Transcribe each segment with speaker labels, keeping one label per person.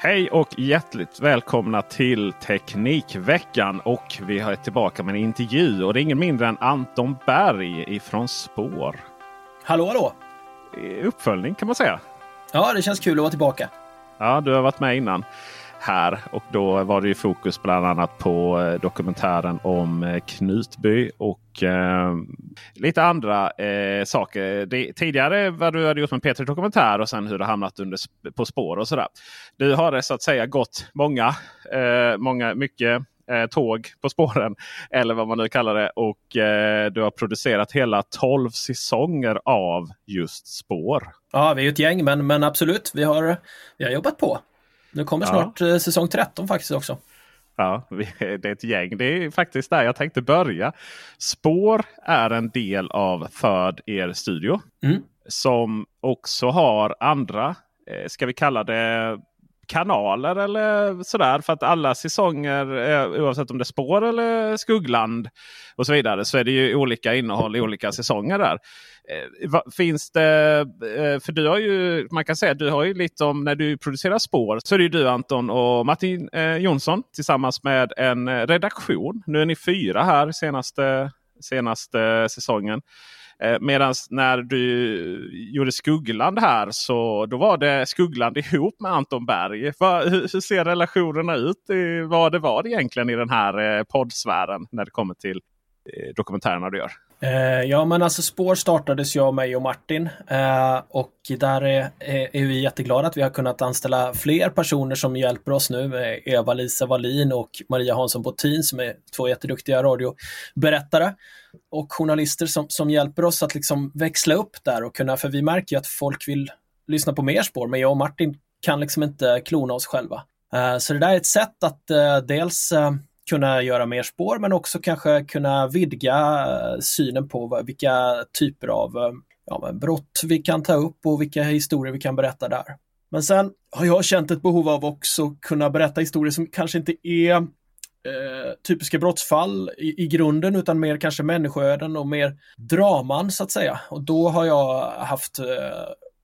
Speaker 1: Hej och hjärtligt välkomna till Teknikveckan. Och vi är tillbaka med en intervju. Och det är ingen mindre än Anton Berg ifrån Spår.
Speaker 2: Hallå hallå!
Speaker 1: Uppföljning kan man säga.
Speaker 2: Ja, det känns kul att vara tillbaka.
Speaker 1: Ja, du har varit med innan här och då var det ju fokus bland annat på eh, dokumentären om eh, Knutby och eh, lite andra eh, saker. Det, tidigare vad du hade gjort med Peter dokumentär och sen hur det hamnat under, på spår och sådär. Du har det så att säga gått många, eh, många mycket eh, tåg på spåren. Eller vad man nu kallar det. Och eh, du har producerat hela 12 säsonger av just spår.
Speaker 2: Ja, vi är ett gäng men, men absolut, vi har, vi har jobbat på. Nu kommer snart ja. säsong 13 faktiskt också.
Speaker 1: Ja, det är ett gäng. Det är faktiskt där jag tänkte börja. Spår är en del av Third Er Studio. Mm. Som också har andra, ska vi kalla det kanaler eller sådär. För att alla säsonger, eh, oavsett om det är spår eller skuggland och så vidare, så är det ju olika innehåll i olika säsonger där. Eh, finns det, eh, för du har ju, man kan säga du har ju lite om när du producerar spår så är det ju du Anton och Martin Jonsson tillsammans med en redaktion. Nu är ni fyra här senaste, senaste säsongen. Eh, Medan när du gjorde Skuggland här så då var det Skuggland ihop med Anton Berg. Va, hur, hur, ser relationerna ut? I, vad det var egentligen i den här eh, poddsfären när det kommer till eh, dokumentärerna du gör?
Speaker 2: Eh, ja men alltså Spår startades jag, mig och Martin eh, och där är, eh, är, vi jätteglada att vi har kunnat anställa fler personer som hjälper oss nu. Eva-Lisa Wallin och Maria Hansson Bottin som är två jätteduktiga radioberättare och journalister som, som hjälper oss att liksom växla upp där och kunna, för vi märker ju att folk vill lyssna på mer spår men jag och Martin kan liksom inte klona oss själva. Eh, så det där är ett sätt att eh, dels eh, kunna göra mer spår men också kanske kunna vidga eh, synen på vilka typer av eh, ja, brott vi kan ta upp och vilka historier vi kan berätta där. Men sen har jag känt ett behov av också kunna berätta historier som kanske inte är eh, typiska brottsfall i, i, grunden utan mer kanske människoöden och mer draman så att säga. Och då har jag haft eh,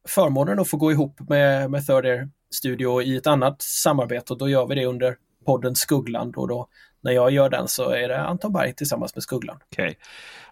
Speaker 2: förmånen att få gå ihop med, med Third Air Studio i ett annat samarbete och då gör vi det under podden Skuggland och då när jag gör den så är det Anton Berg tillsammans med Skugglan.
Speaker 1: Okay.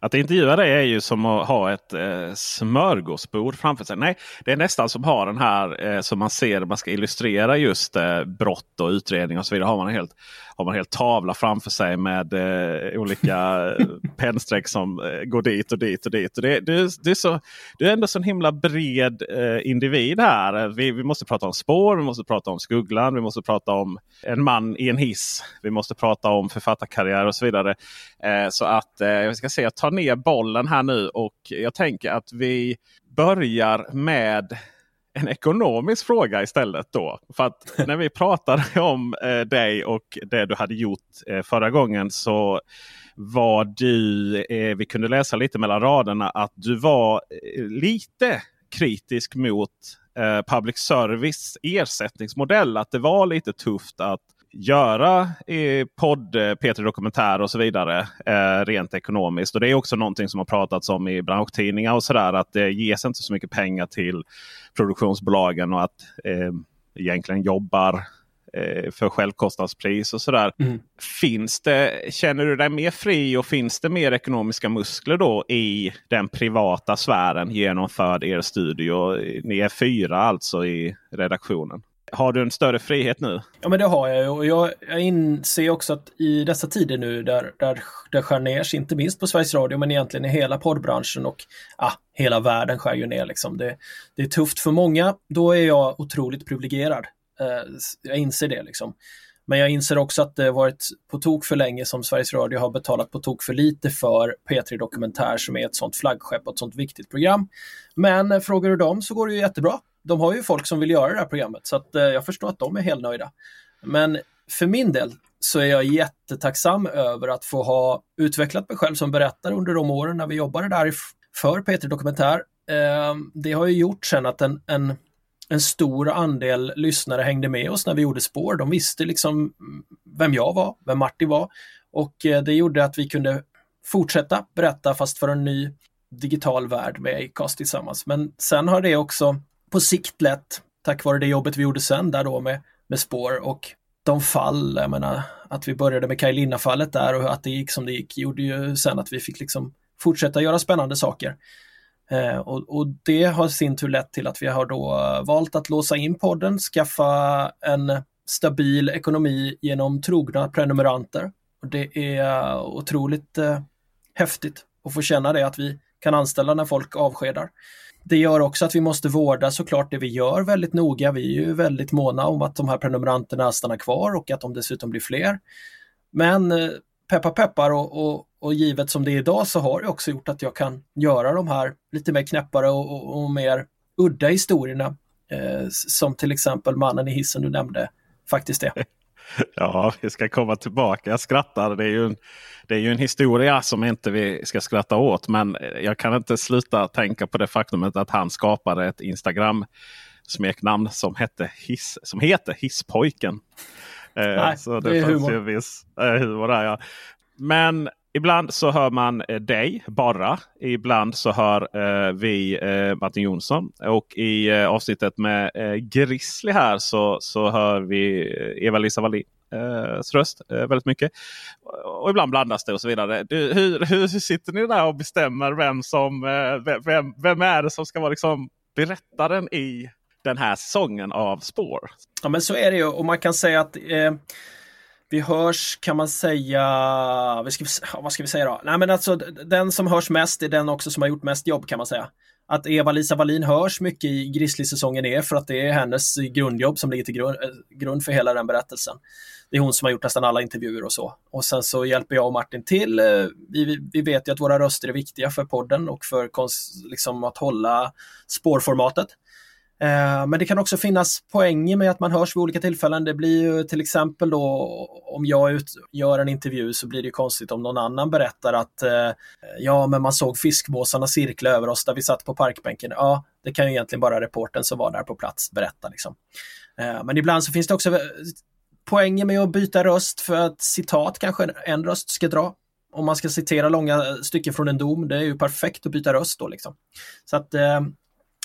Speaker 1: Att intervjua dig är ju som att ha ett eh, smörgåsbord framför sig. Nej, det är nästan som att ha den här eh, som man ser man ska illustrera just eh, brott och utredning och så vidare. Har man en helt, har man en hel tavla framför sig med eh, olika eh, pennstreck som eh, går dit och dit och dit. Och det, du, du, är så, du är ändå så en himla bred eh, individ här. Vi, vi måste prata om spår, vi måste prata om Skugglan, vi måste prata om en man i en hiss. Vi måste prata om författarkarriär och så vidare. Eh, så att eh, jag ska se, jag tar ner bollen här nu och jag tänker att vi börjar med en ekonomisk fråga istället. då. För att när vi pratade om eh, dig och det du hade gjort eh, förra gången så var du, eh, vi kunde läsa lite mellan raderna, att du var eh, lite kritisk mot eh, public service ersättningsmodell. Att det var lite tufft att göra eh, podd, eh, P3 Dokumentär och så vidare eh, rent ekonomiskt. Och Det är också någonting som har pratats om i branschtidningar och sådär. Att det ges inte så mycket pengar till produktionsbolagen och att eh, egentligen jobbar eh, för självkostnadspris och sådär. Mm. Finns det, känner du dig mer fri och finns det mer ekonomiska muskler då i den privata sfären genomförd er studio? Ni är fyra alltså i redaktionen. Har du en större frihet nu?
Speaker 2: Ja men det har jag ju och jag, jag inser också att i dessa tider nu där, där det skär ner inte minst på Sveriges Radio men egentligen i hela poddbranschen och ah, hela världen skär ju ner. Liksom. Det, det är tufft för många. Då är jag otroligt privilegierad. Eh, jag inser det liksom. Men jag inser också att det varit på tok för länge som Sveriges Radio har betalat på tok för lite för P3 Dokumentär som är ett sånt flaggskepp och ett sånt viktigt program. Men eh, frågar du dem så går det ju jättebra de har ju folk som vill göra det här programmet så att eh, jag förstår att de är helt nöjda. Men för min del så är jag jättetacksam över att få ha utvecklat mig själv som berättare under de åren när vi jobbade där för Peter Dokumentär. Eh, det har ju gjort sen att en, en, en stor andel lyssnare hängde med oss när vi gjorde spår. De visste liksom vem jag var, vem Martin var och eh, det gjorde att vi kunde fortsätta berätta fast för en ny digital värld med Acast tillsammans. Men sen har det också på sikt lätt, tack vare det jobbet vi gjorde sen där då med, med spår och de fall, jag menar att vi började med Kaj Linna-fallet där och att det gick som det gick gjorde ju sen att vi fick liksom fortsätta göra spännande saker. Eh, och, och, det har sin tur lett till att vi har då eh, valt att låsa in podden, skaffa en stabil ekonomi genom trogna prenumeranter. Och det är eh, otroligt eh, häftigt att få känna det att vi kan anställa när folk avskedar. Det gör också att vi måste vårda såklart det vi gör väldigt noga. Vi är ju väldigt måna om att de här prenumeranterna stannar kvar och att de dessutom blir fler. Men eh, peppar peppar och, och, och, givet som det är idag så har det också gjort att jag kan göra de här lite mer knäppare och, och, och mer udda historierna. Eh, som till exempel mannen i hissen du nämnde faktiskt är.
Speaker 1: Ja, vi ska komma tillbaka. Jag skrattar. Det är ju en, det är ju en historia som inte vi ska skratta åt. Men jag kan inte sluta tänka på det faktumet att han skapade ett Instagram smeknamn som, hette Hiss, som heter Hisspojken.
Speaker 2: Eh, Nej, så det, det är humor.
Speaker 1: Viss eh, humor där, ja. Men ibland så hör man eh, dig bara. Ibland så hör eh, vi eh, Martin Jonsson. Och i eh, avsnittet med eh, Grizzly här så, så hör vi eh, Eva-Lisa Wallins eh, röst eh, väldigt mycket. Och ibland blandas det och så vidare. Du, hur, hur sitter ni där och bestämmer vem som vem, vem är det som ska vara liksom berättaren i den här säsongen av Spår?
Speaker 2: Ja men så är det ju och man kan säga att vi hörs kan man säga, vad ska vi säga då? Nej men alltså den som hörs mest är den också som har gjort mest jobb kan man säga. Att Eva-Lisa Wallin hörs mycket i Grizzly-säsongen är för att det är hennes grundjobb som ligger till grund, eh, grund för hela den berättelsen. Det är hon som har gjort nästan alla intervjuer och så. Och sen så hjälper jag och Martin till. Eh, vi, vi vet ju att våra röster är viktiga för podden och för liksom att hålla spårformatet. Eh, men det kan också finnas poänger med att man hörs vid olika tillfällen. Det blir ju till exempel då om jag ut, gör en intervju så blir det konstigt om någon annan berättar att eh, ja, men man såg fiskmåsarna cirkla över oss där vi satt på parkbänken. Ja, det kan ju egentligen bara reporten som var där på plats berätta. Liksom. Eh, men ibland så finns det också eh, poänger med att byta röst för att citat kanske en röst ska dra. Om man ska citera långa stycken från en dom, det är ju perfekt att byta röst då. Liksom. Så att eh,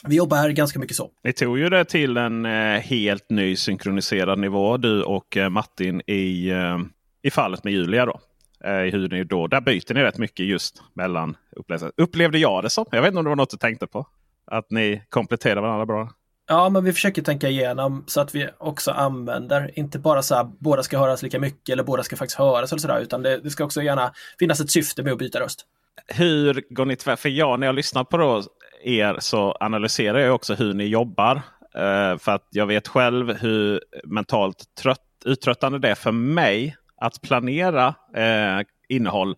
Speaker 2: vi jobbar ganska mycket så.
Speaker 1: Ni tog ju det till en eh, helt ny synkroniserad nivå du och eh, Martin i, eh, i fallet med Julia. Då. Eh, hur ni då, där byter ni rätt mycket just mellan upplevelser. Upplevde jag det som. Jag vet inte om det var något du tänkte på. Att ni kompletterar varandra bra.
Speaker 2: Ja, men vi försöker tänka igenom så att vi också använder, inte bara så här båda ska höras lika mycket eller båda ska faktiskt höras eller sådär, utan det, det ska också gärna finnas ett syfte med att byta röst.
Speaker 1: Hur går ni tvärt? För jag, när jag lyssnar på då, er så analyserar jag också hur ni jobbar. Eh, för att jag vet själv hur mentalt trött, uttröttande det är för mig att planera eh, innehåll.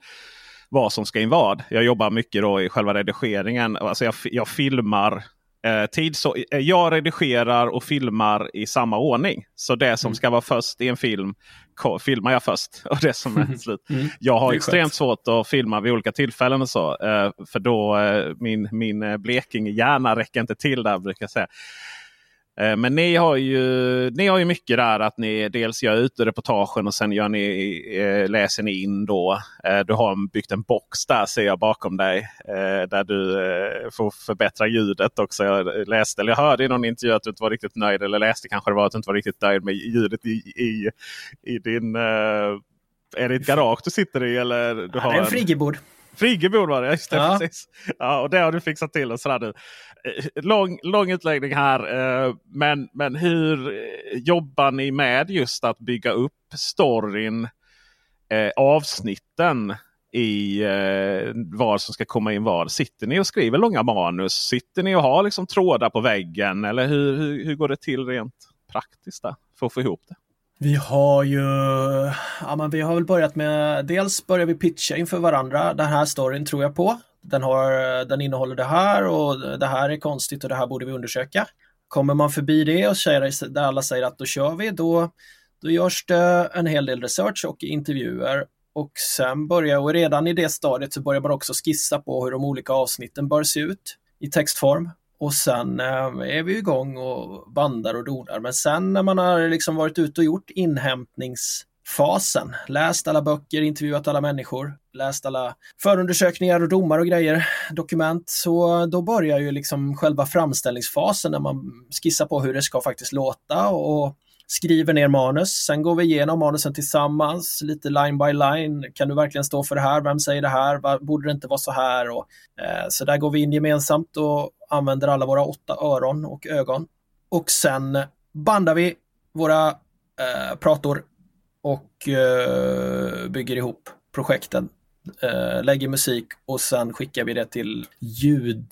Speaker 1: Vad som ska in vad. Jag jobbar mycket då i själva redigeringen. Alltså jag, jag filmar eh, tid. Så, eh, jag redigerar och filmar i samma ordning. Så det som mm. ska vara först i en film filmar jag först. Och det som är mm. slut. Mm. Jag har extremt skönt. svårt att filma vid olika tillfällen. och så. Eh, för då eh, min, min eh, Blekinge-hjärna räcker inte till där brukar jag säga. Eh, men ni har, ju, ni har ju mycket där att ni dels gör utereportagen och sen gör ni, eh, läser ni in då. Eh, du har byggt en box där ser jag bakom dig. Där du får förbättra ljudet också. Jag läste eller jag hörde i någon intervju att du inte var riktigt nöjd. Eller läste kanske det var att du inte var riktigt nöjd med ljudet i, i, i din... Är det ett garage du sitter i? Eller du
Speaker 2: ja, har det är en friggebod.
Speaker 1: Friggebod var det, just det, ja. precis. Ja, och det har du fixat till. Och sådär nu. Eh, lång, lång utläggning här. Eh, men, men hur jobbar ni med just att bygga upp storyn, eh, avsnitten i vad som ska komma in vad? Sitter ni och skriver långa manus? Sitter ni och har liksom trådar på väggen? Eller hur, hur, hur går det till rent praktiskt där, för att få ihop det?
Speaker 2: Vi har ju, ja men vi har väl börjat med, dels börjar vi pitcha inför varandra. Den här storyn tror jag på. Den, har, den innehåller det här och det här är konstigt och det här borde vi undersöka. Kommer man förbi det och säger, där alla säger att då kör vi, då, då görs det en hel del research och intervjuer. Och sen börjar, och redan i det stadiet så börjar man också skissa på hur de olika avsnitten bör se ut i textform. Och sen eh, är vi igång och bandar och donar. Men sen när man har liksom varit ute och gjort inhämtningsfasen, läst alla böcker, intervjuat alla människor, läst alla förundersökningar och domar och grejer, dokument, så då börjar ju liksom själva framställningsfasen när man skissar på hur det ska faktiskt låta och skriver ner manus. Sen går vi igenom manusen tillsammans, lite line by line. Kan du verkligen stå för det här? Vem säger det här? Borde det inte vara så här? Och, eh, så där går vi in gemensamt och använder alla våra åtta öron och ögon. Och sen bandar vi våra eh, prator och eh, bygger ihop projekten eh, lägger musik och sen skickar vi det till ljud...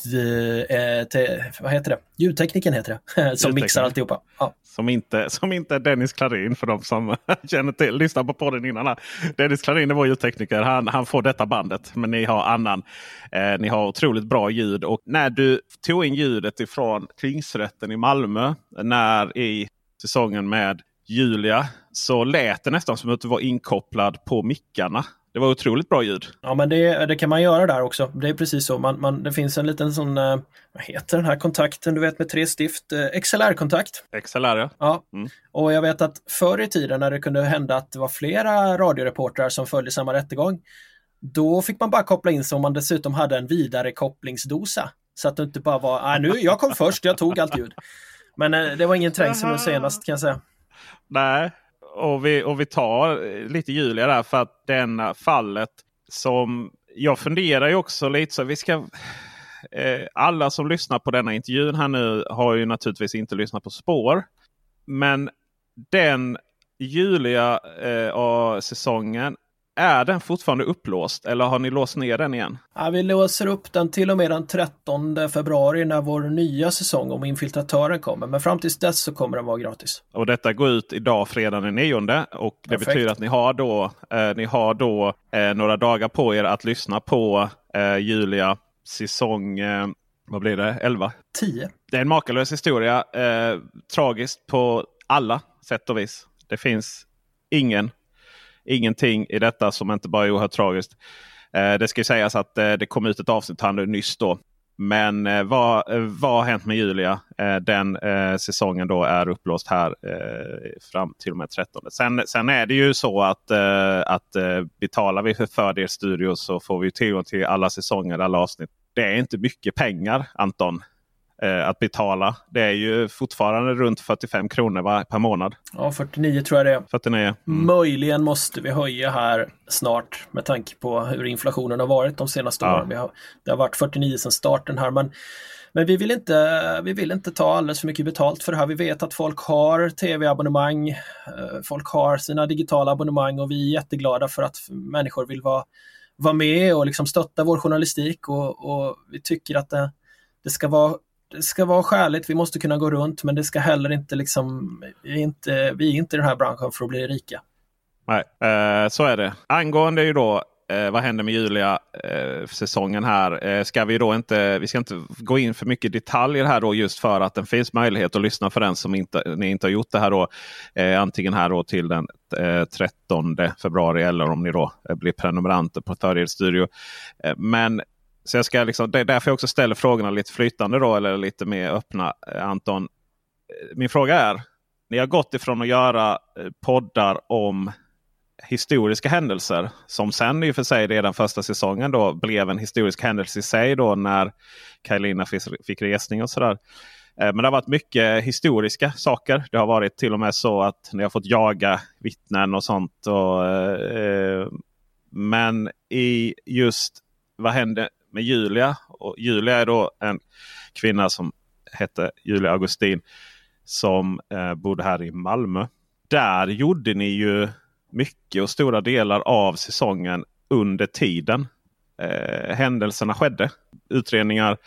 Speaker 2: Eh, till, vad heter det? Ljudtekniken heter det. som mixar alltihopa. Ja.
Speaker 1: Som, inte, som inte är Dennis Klarin för de som känner till, lyssnar på podden innan. Här. Dennis Klarin är vår ljudtekniker. Han, han får detta bandet. Men ni har annan. Eh, ni har otroligt bra ljud. Och när du tog in ljudet ifrån Tingsrätten i Malmö. När i säsongen med Julia så lät det nästan som att du var inkopplad på mickarna. Det var otroligt bra ljud.
Speaker 2: Ja men det, det kan man göra där också. Det är precis så. Man, man, det finns en liten sån, eh, vad heter den här kontakten du vet med tre stift? Eh, XLR-kontakt.
Speaker 1: XLR ja.
Speaker 2: ja. Mm. Och jag vet att förr i tiden när det kunde hända att det var flera radioreportrar som följde samma rättegång. Då fick man bara koppla in sig om man dessutom hade en vidarekopplingsdosa. Så att det inte bara var, nej nu, jag kom först, jag tog allt ljud. Men eh, det var ingen trängsel nu senast kan jag säga.
Speaker 1: Nej, och vi, och vi tar eh, lite Julia där för att denna fallet som jag funderar ju också lite så vi ska eh, alla som lyssnar på denna intervjun här nu har ju naturligtvis inte lyssnat på spår. Men den Julia-säsongen eh, är den fortfarande upplåst eller har ni låst ner den igen?
Speaker 2: Ja, vi låser upp den till och med den 13 februari när vår nya säsong om infiltratören kommer. Men fram tills dess så kommer den vara gratis.
Speaker 1: Och detta går ut idag fredag den 9 och det Perfekt. betyder att ni har då, eh, ni har då eh, några dagar på er att lyssna på eh, Julia säsong eh, vad blir det? 11?
Speaker 2: 10.
Speaker 1: Det är en makalös historia. Eh, tragiskt på alla sätt och vis. Det finns ingen ingenting i detta som inte bara är oerhört tragiskt. Eh, det ska sägas att eh, det kom ut ett avsnitt här nyss då. Men eh, vad, eh, vad har hänt med Julia? Eh, den eh, säsongen då är upplåst här eh, fram till och med 13. Sen, sen är det ju så att, eh, att eh, betalar vi för Fördel Studio så får vi tillgång till alla säsonger, alla avsnitt. Det är inte mycket pengar Anton eh, att betala. Det är ju fortfarande runt 45 kronor var, per månad.
Speaker 2: Ja, 49 tror jag det är.
Speaker 1: 49.
Speaker 2: Mm. Möjligen måste vi höja här snart med tanke på hur inflationen har varit de senaste ja. åren. Har, det har varit 49 sedan starten här. Men men vi vill, inte, vi vill inte ta alldeles för mycket betalt för det här. Vi vet att folk har tv-abonnemang, eh, folk har sina digitala abonnemang och vi är jätteglada för att människor vill vara, vara med och liksom stötta vår journalistik och, och vi tycker att det, det ska vara det ska vara skäligt, vi måste kunna gå runt men det ska heller inte liksom, vi är inte, vi är inte i den här branschen för att bli rika.
Speaker 1: Nej, eh, så är det. Angående ju då eh, vad händer med Julia eh, här. Eh, ska vi då inte, vi ska inte gå in för mycket detaljer här då just för att det finns möjlighet att lyssna för den som inte, ni inte har gjort det här då. Eh, antingen här då till den eh, 13 februari eller om ni då eh, blir prenumeranter på Third Studio. Eh, men så jag ska liksom, det är därför jag också ställer frågorna lite flytande då eller lite mer öppna. Eh, Anton, eh, min fråga är. Ni har gått ifrån att göra eh, poddar om historiska händelser. Som sen i och för sig redan första säsongen då blev en historisk händelse i sig då när Kajlina fick resning och sådär. Men det har varit mycket historiska saker. Det har varit till och med så att ni har fått jaga vittnen och sånt. Och, eh, men i just vad hände med Julia? Och Julia är då en kvinna som hette Julia Augustin. Som eh, bodde här i Malmö. Där gjorde ni ju mycket och stora delar av säsongen under tiden eh, händelserna skedde. Utredningar,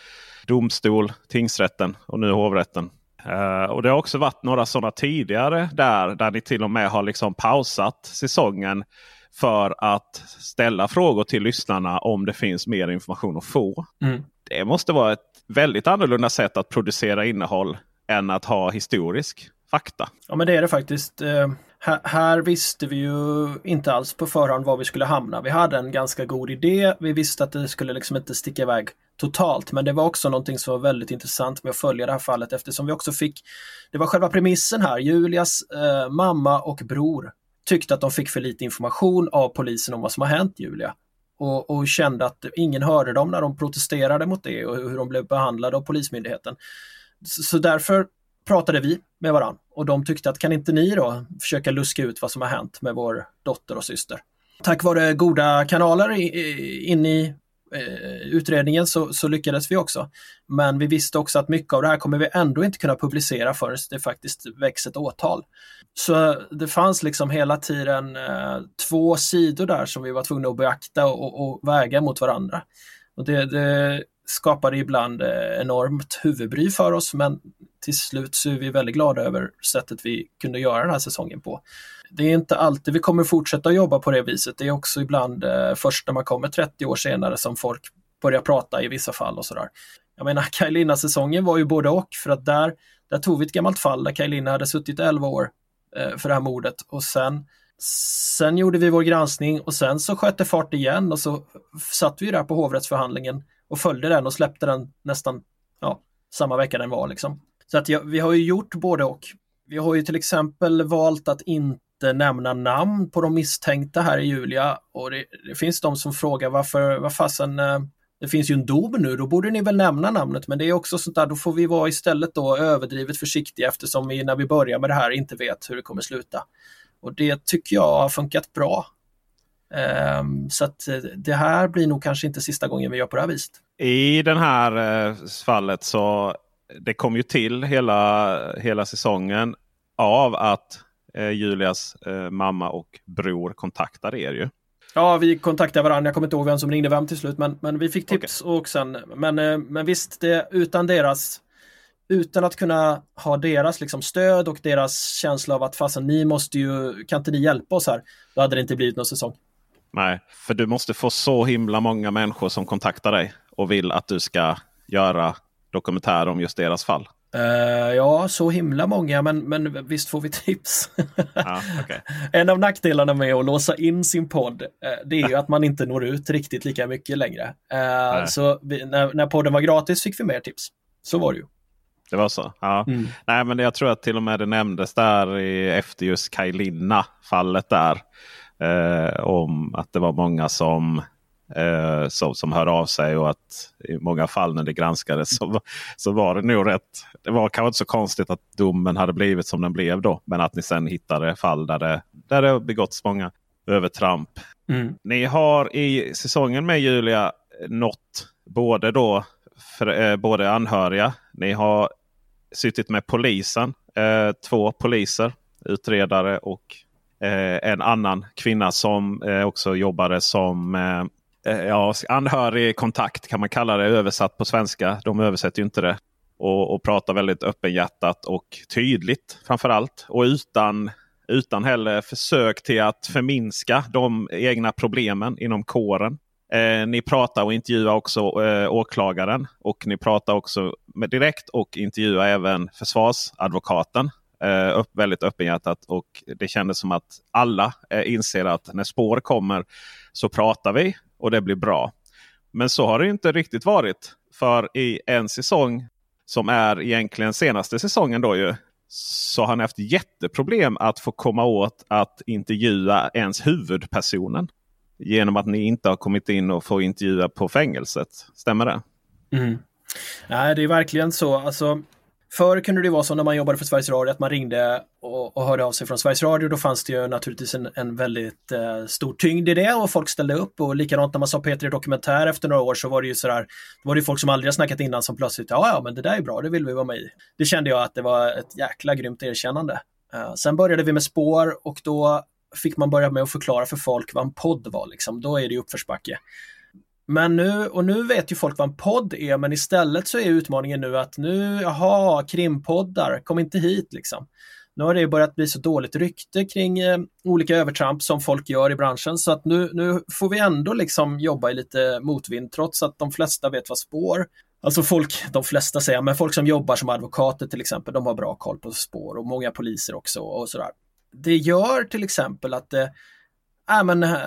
Speaker 1: domstol, tingsrätten och nu hovrätten. Uh, och Det har också varit några sådana tidigare där, där ni till och med har liksom pausat säsongen för att ställa frågor till lyssnarna om det finns mer information att få. Mm. Det måste vara ett väldigt annorlunda sätt att producera innehåll än att ha historisk fakta.
Speaker 2: Ja men det är det faktiskt. Uh, här, här, visste vi ju inte alls på förhand var vi skulle hamna. Vi hade en ganska god idé. Vi visste att det skulle liksom inte sticka iväg totalt. Men det var också någonting som var väldigt intressant med att följa det här fallet eftersom vi också fick, det var själva premissen här, Julias eh, mamma och bror tyckte att de fick för lite information av polisen om vad som har hänt Julia. Och, och, kände att ingen hörde dem när de protesterade mot det och hur de blev behandlade av Polismyndigheten. Så, så därför pratade vi med varann och de tyckte att kan inte ni då försöka luska ut vad som har hänt med vår dotter och syster? Tack vare goda kanaler in i Eh, utredningen så, så, lyckades vi också. Men vi visste också att mycket av det här kommer vi ändå inte kunna publicera förrän det faktiskt väcks ett åtal. Så det fanns liksom hela tiden eh, två sidor där som vi var tvungna att beakta och, och väga mot varandra. Och det, det skapade ibland eh, enormt huvudbry för oss men till slut så är vi väldigt glada över sättet vi kunde göra den här säsongen på. Det är inte alltid vi kommer fortsätta jobba på det viset. Det är också ibland eh, först när man kommer 30 år senare som folk börjar prata i vissa fall och sådär. Jag menar, Kajlina-säsongen var ju både och för att där, där tog vi ett gammalt fall där Kajlina hade suttit 11 år eh, för det här mordet och sen Sen gjorde vi vår granskning och sen så sköt det fart igen och så satt vi där på hovrättsförhandlingen och följde den och släppte den nästan ja, samma vecka den var. Liksom. Så att ja, vi har ju gjort både och. Vi har ju till exempel valt att inte nämna namn på de misstänkta här i Julia och det, det finns de som frågar varför, vad fasen, eh, det finns ju en dom nu, då borde ni väl nämna namnet, men det är också sånt där, då får vi vara istället då överdrivet försiktiga eftersom vi när vi börjar med det här inte vet hur det kommer sluta. Och det tycker jag har funkat bra. Um, så att eh, det här blir nog kanske inte sista gången vi gör på det här viset.
Speaker 1: I det här eh, fallet så det kom ju till hela, hela säsongen av att eh, Julias eh, mamma och bror kontaktade er ju.
Speaker 2: Ja, vi kontaktade varandra. Jag kommer inte ihåg vem som ringde vem till slut, men, men vi fick tips okay. och sen, men, eh, men visst, det, utan deras utan att kunna ha deras liksom stöd och deras känsla av att fasen ni måste ju, kan inte ni hjälpa oss här? Då hade det inte blivit någon säsong.
Speaker 1: Nej, för du måste få så himla många människor som kontaktar dig och vill att du ska göra dokumentär om just deras fall?
Speaker 2: Uh, ja, så himla många, men, men visst får vi tips. ah, okay. En av nackdelarna med att låsa in sin podd, uh, det är ju att man inte når ut riktigt lika mycket längre. Uh, så vi, när, när podden var gratis fick vi mer tips. Så var det ju.
Speaker 1: Det var så? Ja. Mm. Nej, men jag tror att till och med det nämndes där i, efter just Kajlina fallet där. Om att det var många som eh, som, som hör av sig och att i många fall när det granskades så, så var det nog rätt. Det var kanske inte så konstigt att domen hade blivit som den blev då. Men att ni sen hittade fall där det, där det begåtts många övertramp. Mm. Ni har i säsongen med Julia nått både då för, eh, både anhöriga. Ni har suttit med polisen. Eh, två poliser, utredare och eh, en annan kvinna som eh, också jobbade som Eh, Eh, ja, anhörig kontakt kan man kalla det översatt på svenska. De översätter ju inte det. Och, och pratar väldigt öppenhjärtat och tydligt framförallt. Och utan, utan heller försök till att förminska de egna problemen inom kåren. Eh, ni pratar och intervjuar också eh, åklagaren. Och ni pratar också med direkt och intervjuar även försvarsadvokaten. Eh, upp, väldigt öppenhjärtat. Och det kändes som att alla eh, inser att när spår kommer så pratar vi och det blir bra. Men så har det inte riktigt varit. För i en säsong som är egentligen senaste säsongen då ju. så har ni haft jätteproblem att få komma åt att intervjua ens huvudpersonen. Genom att ni inte har kommit in och få intervjua på fängelset. Stämmer det?
Speaker 2: Mm. Nej, det är verkligen så. Alltså, Förr kunde det vara så när man jobbade för Sveriges Radio att man ringde och, och hörde av sig från Sveriges Radio. Då fanns det ju naturligtvis en, en väldigt eh, stor tyngd i det och folk ställde upp. Och likadant när man sa P3 Dokumentär efter några år så var det ju sådär, då var det folk som aldrig har snackat innan som plötsligt, ja ja men det där är bra, det vill vi vara med i. Det kände jag att det var ett jäkla grymt erkännande. Eh, sen började vi med spår och då fick man börja med att förklara för folk vad en podd var. Liksom. Då är det uppförsbacke. Men nu, och nu vet ju folk vad en podd är, men istället så är utmaningen nu att nu, jaha, krimpoddar, kom inte hit liksom. Nu har det börjat bli så dåligt rykte kring eh, olika övertramp som folk gör i branschen så att nu, nu får vi ändå liksom jobba i lite motvind trots att de flesta vet vad spår. Alltså folk, de flesta säger, men folk som jobbar som advokater till exempel, de har bra koll på spår och många poliser också och sådär. Det gör till exempel att det, äh, men eh,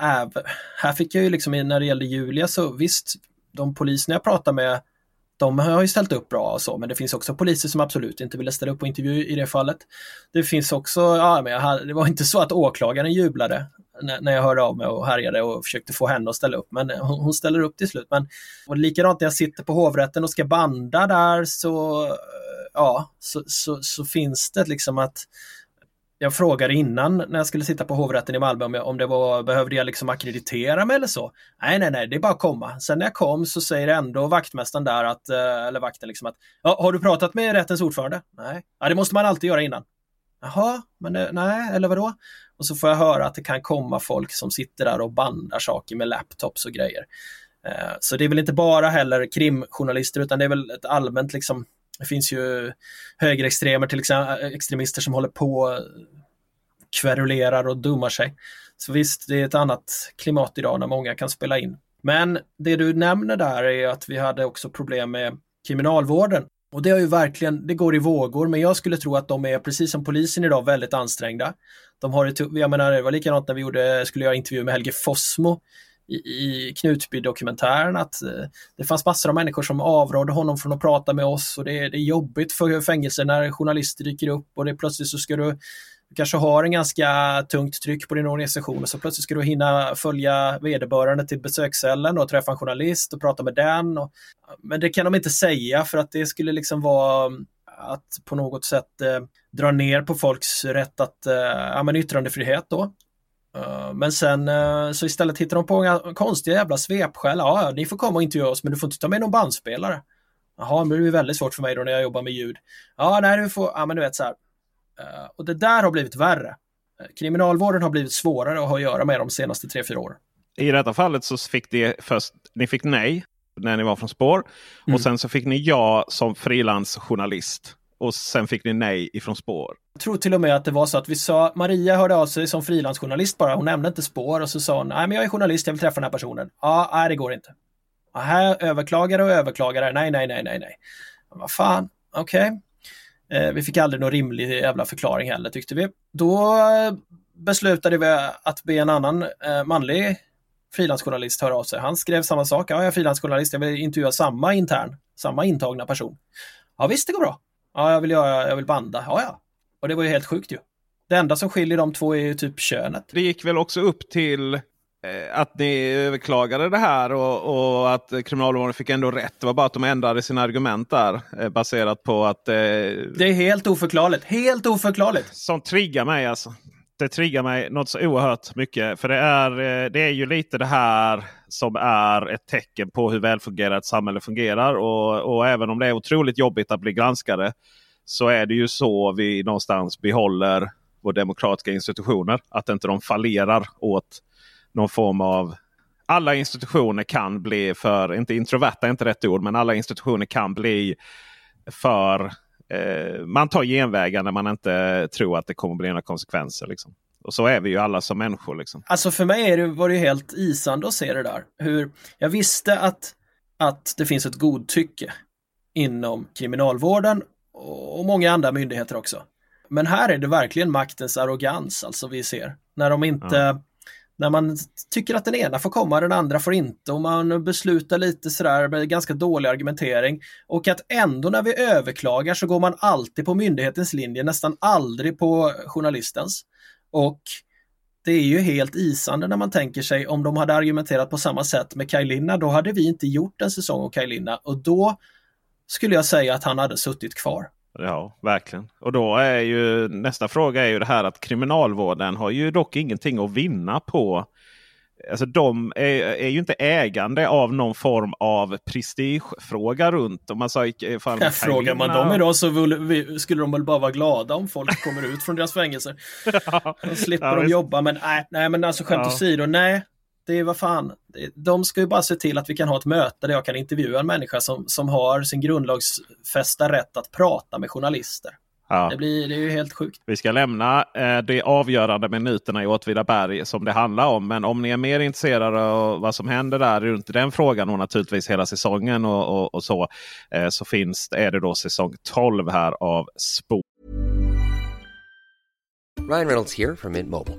Speaker 2: äh, här fick jag ju liksom när det gällde Julia så visst, de poliserna jag pratade med de har ju ställt upp bra och så, men det finns också poliser som absolut inte ville ställa upp på intervju i det fallet. Det finns också, ja, men jag, det var inte så att åklagaren jublade när, när jag hörde av mig och härjade och försökte få henne att ställa upp, men hon, hon ställer upp till slut. Men och likadant när jag sitter på hovrätten och ska banda där så, ja, så, så, så finns det liksom att jag frågade innan när jag skulle sitta på hovrätten i Malmö om, jag, om det var, behövde jag liksom akkreditera mig eller så. Nej, nej, nej, det är bara att komma. Sen när jag kom så säger ändå vaktmästaren där att, eh, eller vakten liksom att, ja, har du pratat med rättens ordförande? Nej. Ja, det måste man alltid göra innan. Jaha, men det, nej, eller vadå? Och så får jag höra att det kan komma folk som sitter där och bandar saker med laptops och grejer. Eh, så det är väl inte bara heller krimjournalister utan det är väl ett allmänt liksom det finns ju högerextremer, till exempel äh, extremister som håller på kverulerar och dummar sig. Så visst, det är ett annat klimat idag när många kan spela in. Men det du nämner där är att vi hade också problem med kriminalvården. Och det har ju verkligen, det går i vågor, men jag skulle tro att de är precis som polisen idag väldigt ansträngda. De har det, jag menar, det var likadant när vi gjorde, skulle göra intervju med Helge Fossmo i, i Knutby-dokumentären att eh, det fanns massor av människor som avrådde honom från att prata med oss och det, det är jobbigt för fängelser när journalister dyker upp och det plötsligt så ska du du kanske har en ganska tungt tryck på din organisation och så plötsligt ska du hinna följa vederbörande till besökscellen och träffa en journalist och prata med den. Och, men det kan de inte säga för att det skulle liksom vara mm, att på något sätt eh, dra ner på folks rätt att, eh, ja men yttrandefrihet då. Uh, men sen uh, så istället hittar de på konstiga jävla svepskäl. Ja, ni får komma och intervjua oss men du får inte ta med någon bandspelare. Jaha, men det är väldigt svårt för mig då när jag jobbar med ljud. Ja, nej, du får, ja men du vet så här. Uh, och det där har blivit värre. Kriminalvården har blivit svårare att ha att göra med de senaste tre fyra åren.
Speaker 1: I detta fallet så fick det först, ni fick nej när ni var från spår. Mm. Och sen så fick ni ja som frilansjournalist. Och sen fick ni nej ifrån spår.
Speaker 2: Jag tror till och med att det var så att vi sa, Maria hörde av sig som frilansjournalist bara, hon nämnde inte spår och så sa hon, nej men jag är journalist, jag vill träffa den här personen. Ja, nej det går inte. Här överklagare och överklagare, nej, nej, nej, nej, nej. Vad fan, okej. Okay. Eh, vi fick aldrig någon rimlig jävla förklaring heller tyckte vi. Då eh, beslutade vi att be en annan eh, manlig frilansjournalist höra av sig. Han skrev samma sak, ja jag är frilansjournalist, jag vill intervjua samma intern, samma intagna person. Ja visst, det går bra. Ja, jag vill, göra, jag vill banda. Ja, ja. Och det var ju helt sjukt ju. Det enda som skiljer de två är ju typ könet.
Speaker 1: Det gick väl också upp till eh, att ni överklagade det här och, och, att Kriminalvården fick ändå rätt. Det var bara att de ändrade sina argument där eh, baserat på att... Eh,
Speaker 2: det är helt oförklarligt. Helt oförklarligt.
Speaker 1: Som triggar mig alltså det triggar mig något så oerhört mycket. För det är, eh, det är ju lite det här som är ett tecken på hur välfungerande ett samhälle fungerar. Och, och även om det är otroligt jobbigt att bli granskade så är det ju så vi någonstans behåller våra demokratiska institutioner. Att inte de fallerar åt någon form av alla institutioner kan bli för, inte introverta är inte rätt ord, men alla institutioner kan bli för eh, man tar genvägar när man inte tror att det kommer bli några konsekvenser. Liksom. Och så är vi ju alla som människor. Liksom.
Speaker 2: Alltså för mig är det, var det helt isande att se det där. Hur, jag visste att, att det finns ett godtycke inom kriminalvården och många andra myndigheter också. Men här är det verkligen maktens arrogans alltså vi ser. När de inte, ja. när man tycker att den ena får komma, den andra får inte och man beslutar lite sådär med ganska dålig argumentering. Och att ändå när vi överklagar så går man alltid på myndighetens linje, nästan aldrig på journalistens. Och det är ju helt isande när man tänker sig om de hade argumenterat på samma sätt med Kaj Linna, då hade vi inte gjort en säsong av Kaj Linna och då skulle jag säga att han hade suttit kvar.
Speaker 1: Ja, verkligen. Och då är ju nästa fråga är ju det här att kriminalvården har ju dock ingenting att vinna på Alltså de är, är ju inte ägande av någon form av prestigefråga runt. Om man sa,
Speaker 2: fan, ja, frågar man dem idag så skulle de väl bara vara glada om folk kommer ut från deras fängelser. ja, slipper ja, de visst. jobba. Men nej, nej men alltså skämt ja. åsido, nej. Det är vad fan. De ska ju bara se till att vi kan ha ett möte där jag kan intervjua en människa som, som har sin grundlagsfästa rätt att prata med journalister. Ja. Det, blir, det är ju helt sjukt.
Speaker 1: Vi ska lämna eh, de avgörande minuterna i Åtvidaberg som det handlar om. Men om ni är mer intresserade av vad som händer där runt den frågan och naturligtvis hela säsongen och, och, och så. Eh, så finns är det då säsong 12 här av Spår.
Speaker 3: Ryan Reynolds här från Mint Mobile.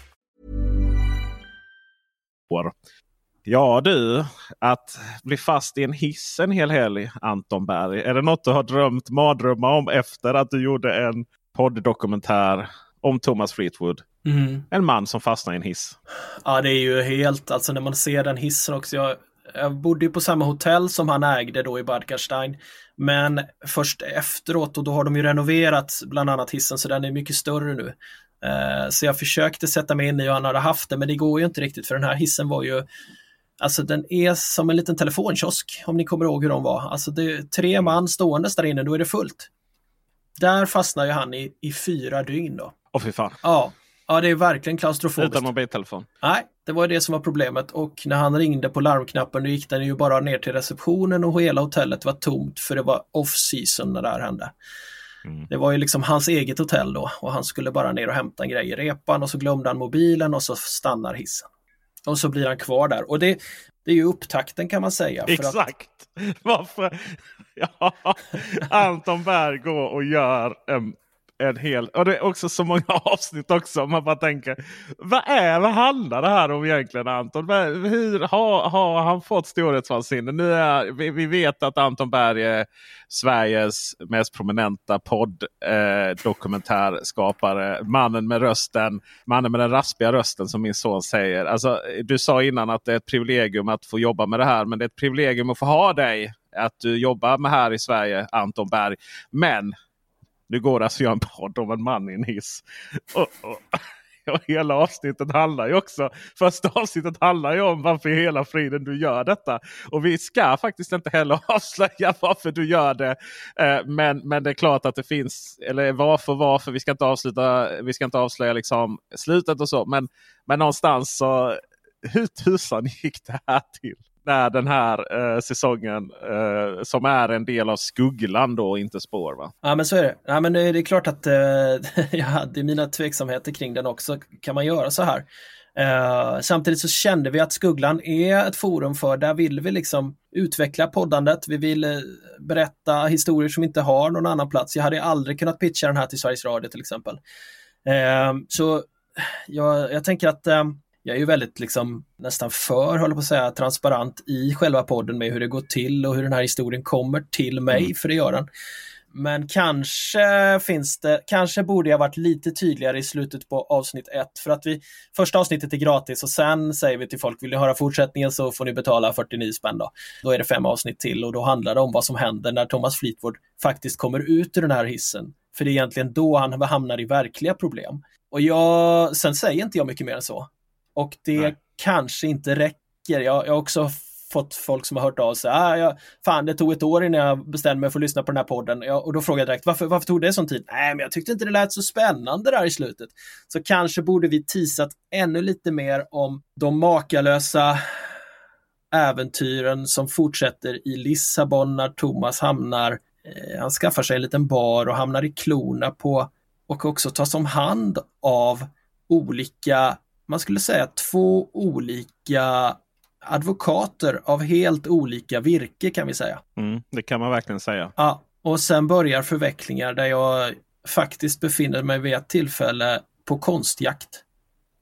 Speaker 1: Ja du, att bli fast i en hiss en hel helg, Anton Berg. Är det något du har drömt mardrömmar om efter att du gjorde en podddokumentär om Thomas Fleetwood? Mm. En man som fastnar i en hiss.
Speaker 2: Ja, det är ju helt, alltså när man ser den hissen också. Jag, jag bodde ju på samma hotell som han ägde då i Bad Karstein. Men först efteråt och då har de ju renoverat bland annat hissen så den är mycket större nu. Eh, så jag försökte sätta mig in i hur han hade haft det men det går ju inte riktigt för den här hissen var ju Alltså den är som en liten telefonkiosk om ni kommer ihåg hur de var. Alltså det är tre man stående där inne, då är det fullt. Där fastnar ju han i, i fyra dygn då.
Speaker 1: Åh fy fan.
Speaker 2: Ja. ja, det är verkligen klaustrofobiskt.
Speaker 1: Utan mobiltelefon?
Speaker 2: Nej, det var det som var problemet och när han ringde på larmknappen då gick den ju bara ner till receptionen och hela hotellet var tomt för det var off season när det här hände. Mm. Det var ju liksom hans eget hotell då och han skulle bara ner och hämta en grej i repan och så glömde han mobilen och så stannar hissen. Och så blir han kvar där. Och det, det är ju upptakten kan man säga.
Speaker 1: Exakt! Att... Varför? Ja, Anton Berg går och gör en en hel... Och det är också så många avsnitt också. Man bara tänker. Vad är vad handlar det här om egentligen Anton? Hur har, har han fått storhetsvansinne? Nu är, vi, vi, vet att Anton Berg är Sveriges mest prominenta podd-dokumentärskapare. Eh, mannen med rösten. Mannen med den raspiga rösten som min son säger. Alltså, du sa innan att det är ett privilegium att få jobba med det här. Men det är ett privilegium att få ha dig. Att du jobbar med här i Sverige, Anton Berg. Men nu går det alltså att göra en podd om en man i en hiss. Och, och, och hela avsnittet handlar ju också. Första avsnittet handlar ju om varför i hela friden du gör detta. Och vi ska faktiskt inte heller avslöja varför du gör det. Eh, men, men det är klart att det finns, eller varför varför. Vi ska inte avsluta, vi ska inte avslöja liksom slutet och så. Men, men någonstans så hur tusan gick det här till? När den här eh, säsongen eh, som är en del av Skugglan då inte spår. Va?
Speaker 2: Ja men så är det. Ja, men det, är klart att eh, jag hade mina tveksamheter kring den också. Kan man göra så här? Eh, samtidigt så kände vi att Skugglan är ett forum för, där vill vi liksom utveckla poddandet. Vi vill eh, berätta historier som inte har någon annan plats. Jag hade aldrig kunnat pitcha den här till Sveriges Radio till exempel. Eh, så jag, jag tänker att eh, jag är ju väldigt liksom nästan för, håller på att säga, transparent i själva podden med hur det går till och hur den här historien kommer till mig, mm. för det gör den. Men kanske finns det, kanske borde jag varit lite tydligare i slutet på avsnitt ett. För att vi, första avsnittet är gratis och sen säger vi till folk, vill ni höra fortsättningen så får ni betala 49 spänn då. Då är det fem avsnitt till och då handlar det om vad som händer när Thomas Fleetwood faktiskt kommer ut ur den här hissen. För det är egentligen då han hamnar i verkliga problem. Och jag, sen säger inte jag mycket mer än så. Och det Nej. kanske inte räcker. Jag, jag har också fått folk som har hört av sig. Ah, jag, fan, det tog ett år innan jag bestämde mig för att lyssna på den här podden. Jag, och då frågade jag direkt, varför, varför tog det sån tid? Nej, men jag tyckte inte det lät så spännande där i slutet. Så kanske borde vi tisat ännu lite mer om de makalösa äventyren som fortsätter i Lissabon när Thomas hamnar, eh, han skaffar sig en liten bar och hamnar i klorna på och också tas om hand av olika, man skulle säga två olika advokater av helt olika virke kan vi säga.
Speaker 1: Mm, det kan man verkligen säga.
Speaker 2: Ja, och sen börjar förvecklingar där jag faktiskt befinner mig vid ett tillfälle på konstjakt.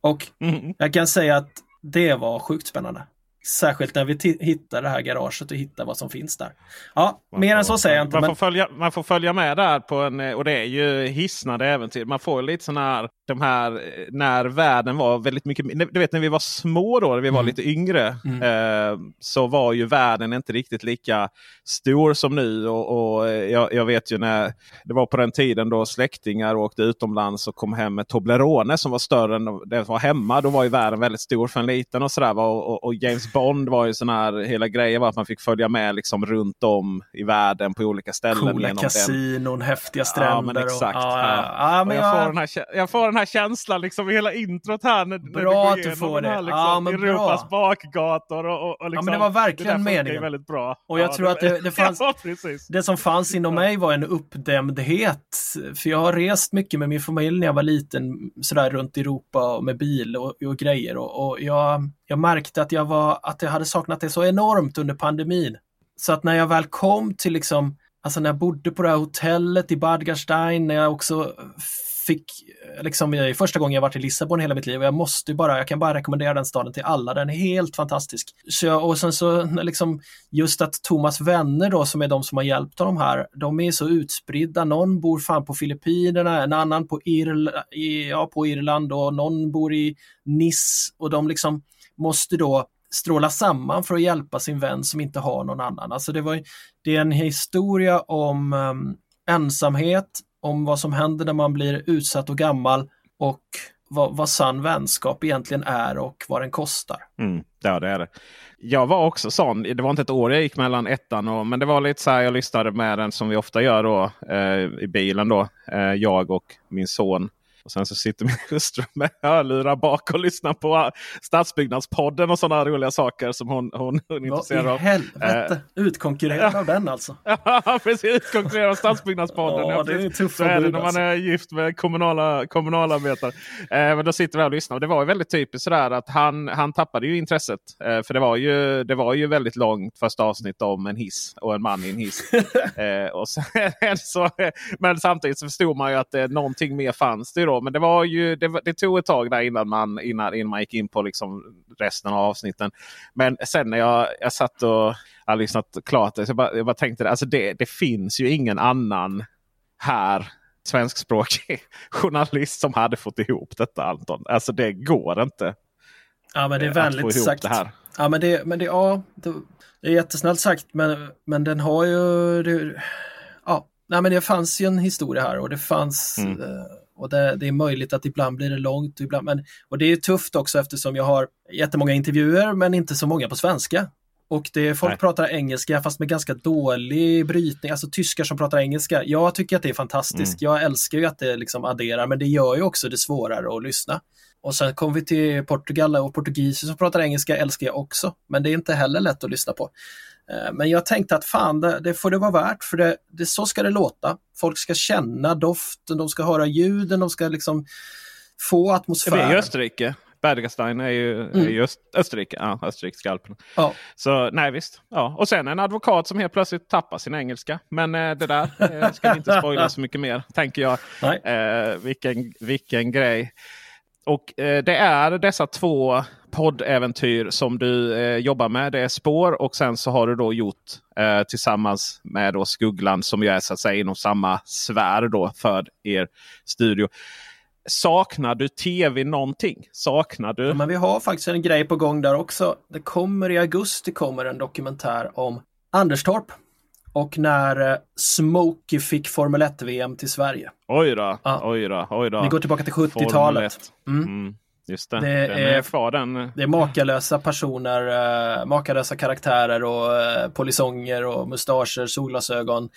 Speaker 2: Och mm. jag kan säga att det var sjukt spännande. Särskilt när vi hittar det här garaget och hittar vad som finns där. Ja, man mer får, än så säger jag inte.
Speaker 1: Man, men... får följa, man får följa med där på en, och det är ju hisnande äventyr. Man får lite sådana här, de här när världen var väldigt mycket, du vet när vi var små då, när vi var mm. lite yngre. Mm. Eh, så var ju världen inte riktigt lika stor som nu. Och, och jag, jag, vet ju när det var på den tiden då släktingar åkte utomlands och kom hem med Toblerone som var större än det var hemma. Då var ju världen väldigt stor för en liten och sådär. Och, och, och James Bond var ju sån här, hela grejen var att man fick följa med liksom runt om i världen på olika ställen.
Speaker 2: Coola kasinon, häftiga stränder. Ja,
Speaker 1: men exakt.
Speaker 2: Och,
Speaker 1: ja, ja, men jag, jag, får den här, jag får den här känslan liksom i hela introt här. När,
Speaker 2: bra att du får det. Här, liksom, ja, men
Speaker 1: Europas bra. bakgator. Och, och, och liksom,
Speaker 2: ja, men det var verkligen det meningen.
Speaker 1: väldigt bra.
Speaker 2: Och jag tror att det, det fanns, det som fanns inom mig var en uppdämdhet. För jag har rest mycket med min familj när jag var liten, sådär runt Europa med bil och, och grejer. Och, och jag, jag märkte att jag, var, att jag hade saknat det så enormt under pandemin. Så att när jag väl kom till liksom, alltså när jag bodde på det här hotellet i Bad Gastein, när jag också fick, liksom, det är första gången jag varit i Lissabon hela mitt liv och jag måste bara, jag kan bara rekommendera den staden till alla, den är helt fantastisk. Så jag, och sen så liksom, just att Thomas vänner då som är de som har hjälpt honom här, de är så utspridda. Någon bor fan på Filippinerna, en annan på, Irl ja, på Irland och någon bor i Nice och de liksom måste då stråla samman för att hjälpa sin vän som inte har någon annan. Alltså det, var, det är en historia om um, ensamhet, om vad som händer när man blir utsatt och gammal och vad, vad sann vänskap egentligen är och vad den kostar.
Speaker 1: Mm, ja, det är det. Jag var också sån. Det var inte ett år jag gick mellan ettan och men det var lite så här. Jag lyssnade med den som vi ofta gör då eh, i bilen då. Eh, jag och min son och sen så sitter min hustru med hörlurar bak och lyssnar på Stadsbyggnadspodden och sådana roliga saker som hon, hon, hon är intresserad av.
Speaker 2: Vad i helvete! Eh, Utkonkurrerad av den alltså?
Speaker 1: ja, precis. Utkonkurrerad av Stadsbyggnadspodden.
Speaker 2: ja, det är tufft
Speaker 1: så är det när man alltså. är gift med kommunala, kommunalarbetare. Eh, men då sitter vi här och lyssnar. Och det var ju väldigt typiskt sådär att han, han tappade ju intresset. Eh, för det var, ju, det var ju väldigt långt första avsnitt om en hiss och en man i en hiss. eh, och sen, så, men samtidigt så förstod man ju att eh, någonting mer fanns det då men det, var ju, det, det, tog ett tag där innan man, innan, innan man gick in på liksom resten av avsnitten. Men sen när jag, jag satt och har lyssnat klart så jag bara, jag bara tänkte alltså det, det finns ju ingen annan här svenskspråkig journalist som hade fått ihop detta Anton. Alltså det går inte.
Speaker 2: Ja men det är vänligt sagt. Ja men det, men det, ja, det är jättesnällt sagt men, men den har ju... Det, ja, nej men det fanns ju en historia här och det fanns mm. eh, och det, det, är möjligt att ibland blir det långt. Ibland, men, och det är tufft också eftersom jag har jättemånga intervjuer men inte så många på svenska. Och det, folk Nej. pratar engelska fast med ganska dålig brytning, alltså tyskar som pratar engelska. Jag tycker att det är fantastiskt. Mm. Jag älskar ju att det liksom adderar men det gör ju också det svårare att lyssna. Och sen kom vi till Portugal och portugiser som pratar engelska älskar jag också. Men det är inte heller lätt att lyssna på. Eh, men jag tänkte att fan, det, det får det vara värt för det, det, så ska det låta. Folk ska känna doften, de ska höra ljuden, de ska liksom få atmosfären.
Speaker 1: Det är ju Österrike. Bergastein är ju, mm. är ju Öst, Österrike. Ja, Österrikiska alperna. Ja. Så nej visst. Ja. Och sen en advokat som helt plötsligt tappar sin engelska. Men eh, det där eh, ska vi inte spoila så mycket mer. Tänker jag. Eh, vilken, vilken grej. Och eh, det är dessa två poddäventyr som du eh, jobbar med. Det är Spår och sen så har du då gjort eh, tillsammans med då Skuggland som ju är så att säga inom samma sfär då för er studio. Saknar du tv någonting? Saknar du?
Speaker 2: Ja, men vi har faktiskt en grej på gång där också. Det kommer i augusti kommer en dokumentär om Anderstorp och när eh, Smokey fick Formel 1-VM till Sverige.
Speaker 1: Oj då, ja. oj då, oj då.
Speaker 2: Vi går tillbaka till 70-talet.
Speaker 1: Mm. Mm. Just det, det är, kvar den.
Speaker 2: Det är makalösa personer, uh, makalösa karaktärer och uh, polisonger och mustascher, solglasögon.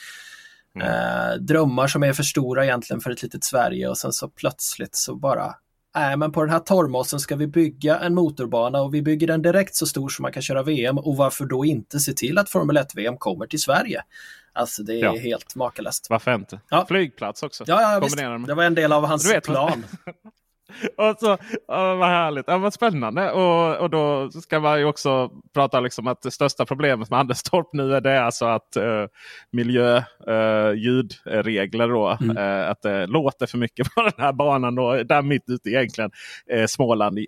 Speaker 2: Mm. Uh, drömmar som är för stora egentligen för ett litet Sverige och sen så plötsligt så bara Nej, men på den här torrmossen ska vi bygga en motorbana och vi bygger den direkt så stor som man kan köra VM och varför då inte se till att Formel 1-VM kommer till Sverige? Alltså det är ja. helt makalöst.
Speaker 1: Varför inte? Ja. Flygplats också.
Speaker 2: Ja, ja visst. Det var en del av hans vet, plan.
Speaker 1: och så, oh, vad härligt, ja, vad spännande. Och, och då ska man ju också prata liksom att det största problemet med Anderstorp nu är det alltså att uh, miljö, uh, ljudregler då. Mm. Uh, att det låter för mycket på den här banan. Då, där mitt ute egentligen uh, Småland, uh,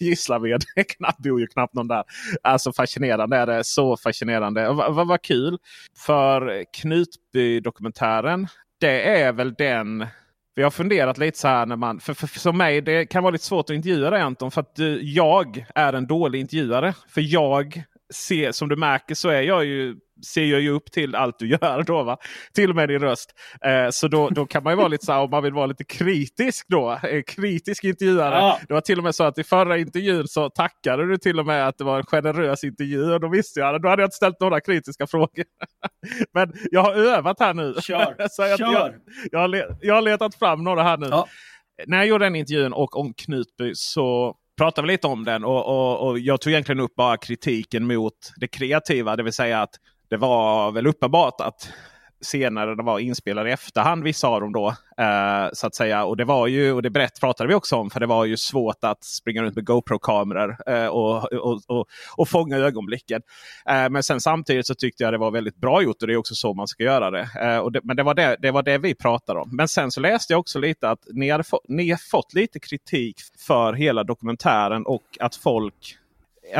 Speaker 1: Gislaved. knappt bor ju knappt någon där. Alltså fascinerande är det. Så fascinerande. Vad va, va kul. För Knutby-dokumentären. Det är väl den vi har funderat lite så här när man, för, för, för, för mig det kan vara lite svårt att intervjua dig Anton. För att du, jag är en dålig intervjuare. För jag ser, som du märker så är jag ju ser jag ju upp till allt du gör. Då, va? Till och med din röst. Eh, så då, då kan man ju vara lite så här, om man vill vara lite kritisk då. Eh, kritisk intervjuare. Ja. Det var till och med så att i förra intervjun så tackade du till och med att det var en generös intervju. Och då visste jag, då hade jag inte ställt några kritiska frågor. Men jag har övat här nu.
Speaker 2: Kör!
Speaker 1: så jag,
Speaker 2: Kör.
Speaker 1: Jag, jag, har jag har letat fram några här nu. Ja. När jag gjorde den intervjun och om Knutby så pratade vi lite om den och, och, och, jag tog egentligen upp bara kritiken mot det kreativa. Det vill säga att det var väl uppenbart att senare det var inspelade i efterhand, vissa av dem då. Eh, så att säga. Och det var ju, och det brett pratade vi också om, för det var ju svårt att springa runt med GoPro-kameror eh, och, och, och, och fånga ögonblicken. Eh, men sen samtidigt så tyckte jag det var väldigt bra gjort och det är också så man ska göra det. Eh, och det men det var det, det var det vi pratade om. Men sen så läste jag också lite att ni, hade få, ni har fått lite kritik för hela dokumentären och att folk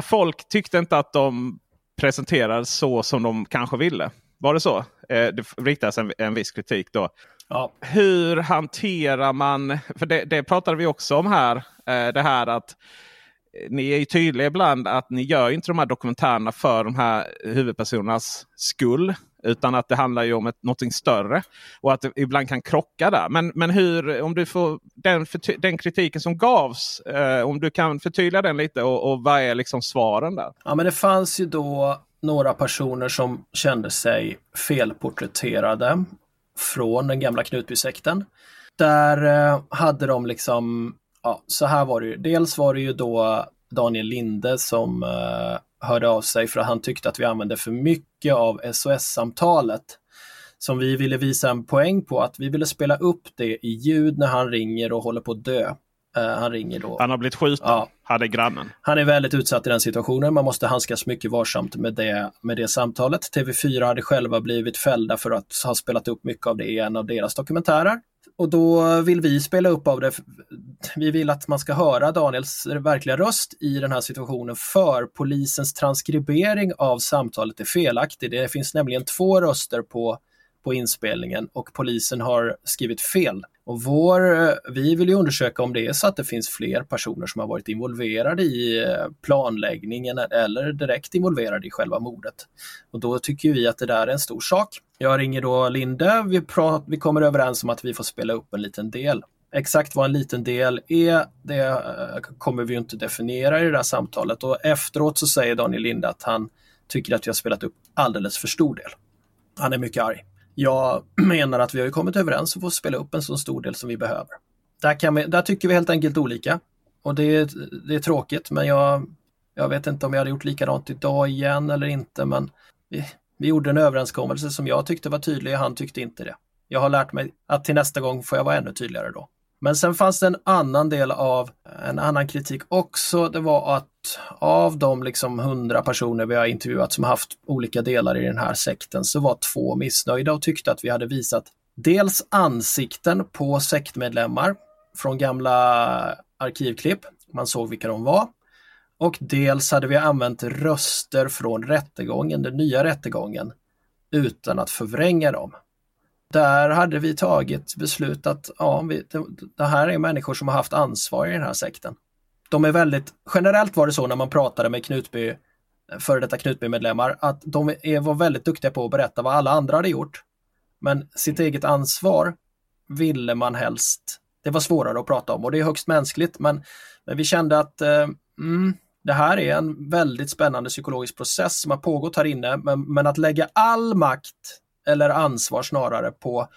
Speaker 1: Folk tyckte inte att de presenterades så som de kanske ville. Var det så? Eh, det riktas en, en viss kritik då. Ja. Hur hanterar man, för det, det pratade vi också om här, eh, det här att ni är ju tydliga ibland att ni gör inte de här dokumentärerna för de här huvudpersonernas skull. Utan att det handlar ju om ett, någonting större. Och att det ibland kan krocka där. Men, men hur, om du får den, den kritiken som gavs, eh, om du kan förtydliga den lite och, och vad är liksom svaren där?
Speaker 2: Ja men det fanns ju då några personer som kände sig felporträtterade från den gamla Knutbysekten. Där eh, hade de liksom, ja så här var det ju. Dels var det ju då Daniel Linde som eh, hörde av sig för att han tyckte att vi använde för mycket av SOS-samtalet som vi ville visa en poäng på att vi ville spela upp det i ljud när han ringer och håller på att dö. Uh, han ringer då.
Speaker 1: Han har blivit skjuten, ja. hade grannen.
Speaker 2: Han är väldigt utsatt i den situationen. Man måste handskas mycket varsamt med det, med det samtalet. TV4 hade själva blivit fällda för att ha spelat upp mycket av det i en av deras dokumentärer. Och då vill vi spela upp av det. Vi vill att man ska höra Daniels verkliga röst i den här situationen för polisens transkribering av samtalet är felaktig. Det finns nämligen två röster på, på inspelningen och polisen har skrivit fel. Och vår, eh, vi vill ju undersöka om det är så att det finns fler personer som har varit involverade i eh, planläggningen eller direkt involverade i själva mordet. Och då tycker vi att det där är en stor sak. Jag ringer då Linde, vi, prat, vi kommer överens om att vi får spela upp en liten del. Exakt vad en liten del är, det eh, kommer vi inte definiera i det där samtalet och efteråt så säger Daniel Linde att han tycker att vi har spelat upp alldeles för stor del. Han är mycket arg. Jag menar att vi har kommit överens och får spela upp en så stor del som vi behöver. Där, kan vi, där tycker vi helt enkelt olika. Och det är, det är tråkigt men jag, jag vet inte om jag hade gjort likadant idag igen eller inte men vi, vi gjorde en överenskommelse som jag tyckte var tydlig och han tyckte inte det. Jag har lärt mig att till nästa gång får jag vara ännu tydligare då. Men sen fanns det en annan del av, en annan kritik också. Det var att av de liksom hundra personer vi har intervjuat som haft olika delar i den här sekten så var två missnöjda och tyckte att vi hade visat dels ansikten på sektmedlemmar från gamla arkivklipp. Man såg vilka de var. Och dels hade vi använt röster från rättegången, den nya rättegången, utan att förvränga dem. Där hade vi tagit beslut att ja, vi, det, det här är människor som har haft ansvar i den här sekten. De är väldigt, generellt var det så när man pratade med Knutby, före detta Knutby-medlemmar, att de är, var väldigt duktiga på att berätta vad alla andra hade gjort. Men sitt eget ansvar ville man helst, det var svårare att prata om och det är högst mänskligt men, men vi kände att eh, mm, det här är en väldigt spännande psykologisk process som har pågått här inne, men, men att lägga all makt eller ansvar snarare på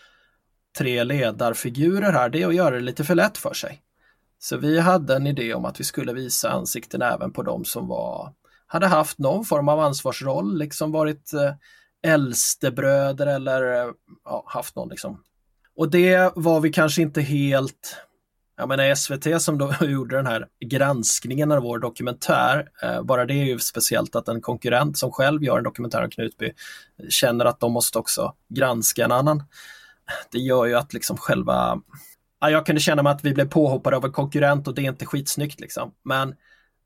Speaker 2: tre ledarfigurer här, det är att göra det lite för lätt för sig. Så vi hade en idé om att vi skulle visa ansikten även på de som var, hade haft någon form av ansvarsroll, liksom varit eh, äldstebröder eller eh, ja, haft någon liksom. Och det var vi kanske inte helt jag menar SVT som då gjorde den här granskningen av vår dokumentär, eh, bara det är ju speciellt att en konkurrent som själv gör en dokumentär om Knutby eh, känner att de måste också granska en annan. Det gör ju att liksom själva, ja, jag kunde känna mig att vi blev påhoppade av en konkurrent och det är inte skitsnyggt liksom. Men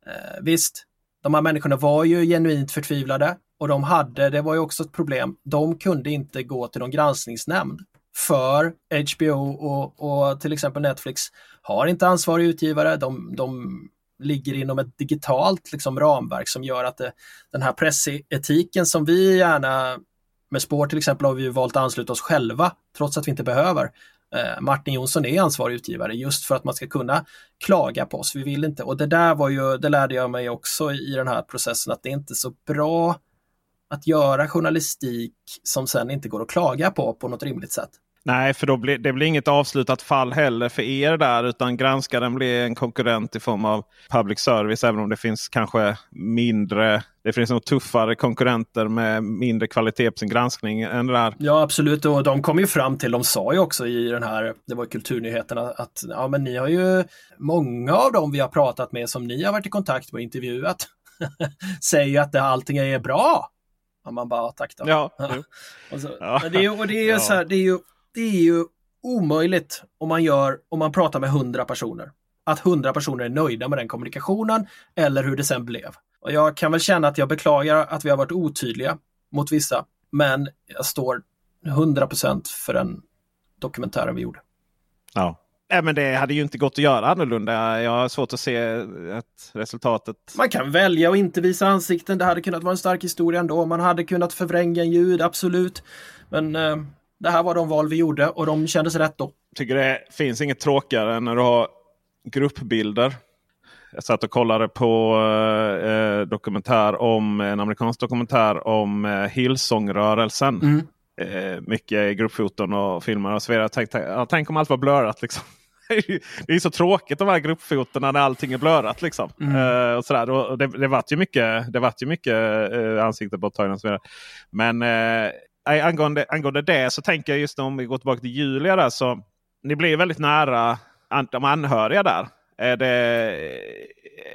Speaker 2: eh, visst, de här människorna var ju genuint förtvivlade och de hade, det var ju också ett problem, de kunde inte gå till någon granskningsnämnd för HBO och, och till exempel Netflix har inte ansvarig utgivare. De, de ligger inom ett digitalt liksom, ramverk som gör att det, den här pressetiken som vi gärna med spår till exempel har vi valt att ansluta oss själva trots att vi inte behöver. Eh, Martin Jonsson är ansvarig utgivare just för att man ska kunna klaga på oss. Vi vill inte och det där var ju, det lärde jag mig också i den här processen att det är inte så bra att göra journalistik som sen inte går att klaga på på något rimligt sätt.
Speaker 1: Nej, för då blir, det blir inget avslutat fall heller för er där. Utan granskaren blir en konkurrent i form av public service. Även om det finns kanske mindre, det finns nog tuffare konkurrenter med mindre kvalitet på sin granskning än det där.
Speaker 2: Ja absolut och de kom ju fram till, de sa ju också i den här, det var kulturnyheterna, att ja men ni har ju, många av dem vi har pratat med som ni har varit i kontakt med och intervjuat säger att det, allting är bra. Ja, man bara, tack då.
Speaker 1: Ja,
Speaker 2: och, så, ja. det är, och det är ju ja. så här, det är ju det är ju omöjligt om man, gör, om man pratar med hundra personer. Att hundra personer är nöjda med den kommunikationen eller hur det sen blev. Och jag kan väl känna att jag beklagar att vi har varit otydliga mot vissa, men jag står 100% för den dokumentären vi gjorde.
Speaker 1: Ja. Nej, men det hade ju inte gått att göra annorlunda. Jag har svårt att se att resultatet...
Speaker 2: Man kan välja att inte visa ansikten. Det hade kunnat vara en stark historia ändå. Man hade kunnat förvränga ljud, absolut. Men eh, det här var de val vi gjorde och de kändes rätt då.
Speaker 1: Tycker det finns inget tråkigare än när du har gruppbilder. Jag satt och kollade på eh, dokumentär om en amerikansk dokumentär om eh, Hillsong-rörelsen. Mm. Eh, mycket gruppfoton och filmer och så vidare. Tänk, tänk, tänk om allt var blurrat. Liksom. det är så tråkigt de här gruppfotona när allting är blurrat. Liksom. Mm. Uh, och sådär. Och det, det vart ju mycket, det vart ju mycket uh, ansiktsborttagande och så vidare. Men uh, angående, angående det så tänker jag just om vi går tillbaka till Julia. Där, så ni blir väldigt nära de anhöriga där. Är det,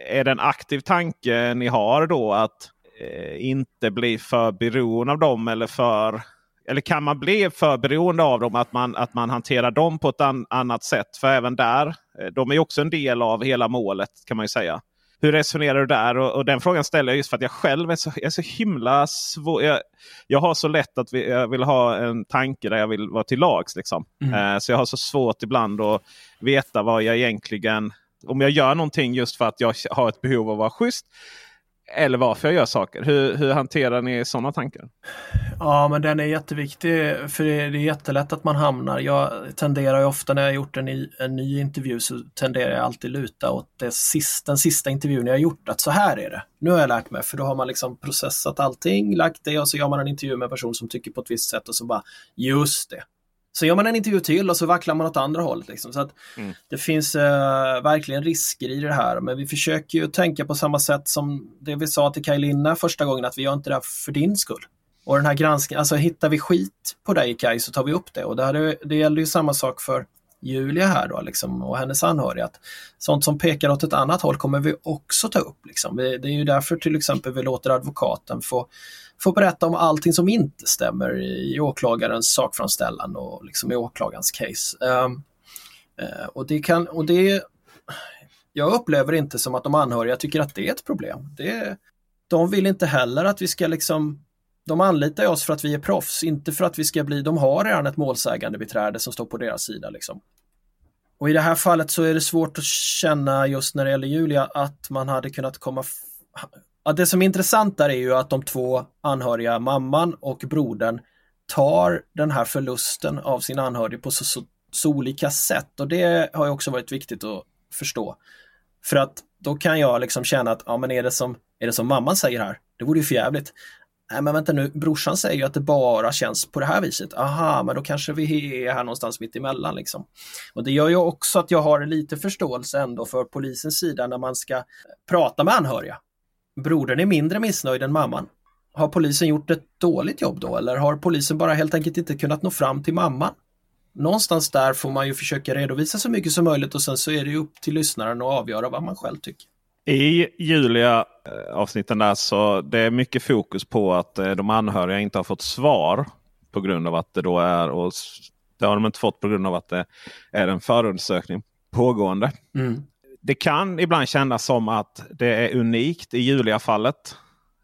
Speaker 1: är det en aktiv tanke ni har då att eh, inte bli för beroende av dem? Eller, för, eller kan man bli för beroende av dem? Att man, att man hanterar dem på ett an, annat sätt? För även där, eh, de är också en del av hela målet kan man ju säga. Hur resonerar du där? Och, och, den frågan ställer jag just för att jag själv är så, jag är så himla svår. Jag, jag har så lätt att vi, jag vill ha en tanke där jag vill vara till lags. Liksom. Mm. Uh, så jag har så svårt ibland att veta vad jag egentligen... Om jag gör någonting just för att jag har ett behov av att vara schysst. Eller varför jag gör saker. Hur, hur hanterar ni sådana tankar?
Speaker 2: Ja, men den är jätteviktig för det är jättelätt att man hamnar. Jag tenderar ju ofta när jag gjort en ny, en ny intervju så tenderar jag alltid luta åt det sist, den sista intervjun jag gjort att så här är det. Nu har jag lärt mig för då har man liksom processat allting, lagt det och så gör man en intervju med en person som tycker på ett visst sätt och så bara just det. Så gör man en intervju till och så vacklar man åt andra hållet. Liksom. Så att mm. Det finns eh, verkligen risker i det här men vi försöker ju tänka på samma sätt som det vi sa till Kaj Linna första gången att vi gör inte det här för din skull. Och den här granskningen, alltså hittar vi skit på dig Kaj så tar vi upp det och det, hade, det gäller ju samma sak för Julia här då liksom, och hennes anhöriga. Att sånt som pekar åt ett annat håll kommer vi också ta upp. Liksom. Det är ju därför till exempel vi låter advokaten få, få berätta om allting som inte stämmer i åklagarens sakframställan och liksom i åklagarens case. Ehm, eh, och det kan, och det jag upplever inte som att de anhöriga tycker att det är ett problem. Det, de vill inte heller att vi ska liksom de anlitar oss för att vi är proffs, inte för att vi ska bli, de har redan ett målsägande beträde som står på deras sida. Liksom. Och i det här fallet så är det svårt att känna just när det gäller Julia att man hade kunnat komma Ja, det som är intressant där är ju att de två anhöriga, mamman och brodern, tar den här förlusten av sin anhörig på så, så, så, olika sätt och det har ju också varit viktigt att förstå. För att då kan jag liksom känna att, ja men är det som, är det som mamman säger här? Det vore ju förjävligt. Nej men vänta nu, brorsan säger ju att det bara känns på det här viset. Aha, men då kanske vi är här någonstans mitt emellan liksom. Och det gör ju också att jag har lite förståelse ändå för polisens sida när man ska prata med anhöriga. Brodern är mindre missnöjd än mamman. Har polisen gjort ett dåligt jobb då eller har polisen bara helt enkelt inte kunnat nå fram till mamman? Någonstans där får man ju försöka redovisa så mycket som möjligt och sen så är det upp till lyssnaren att avgöra vad man själv tycker.
Speaker 1: I Julia eh, avsnitten där så det är mycket fokus på att eh, de anhöriga inte har fått svar på grund av att det då är och det har de inte fått på grund av att det är en förundersökning pågående. Mm. Det kan ibland kännas som att det är unikt i Julia-fallet.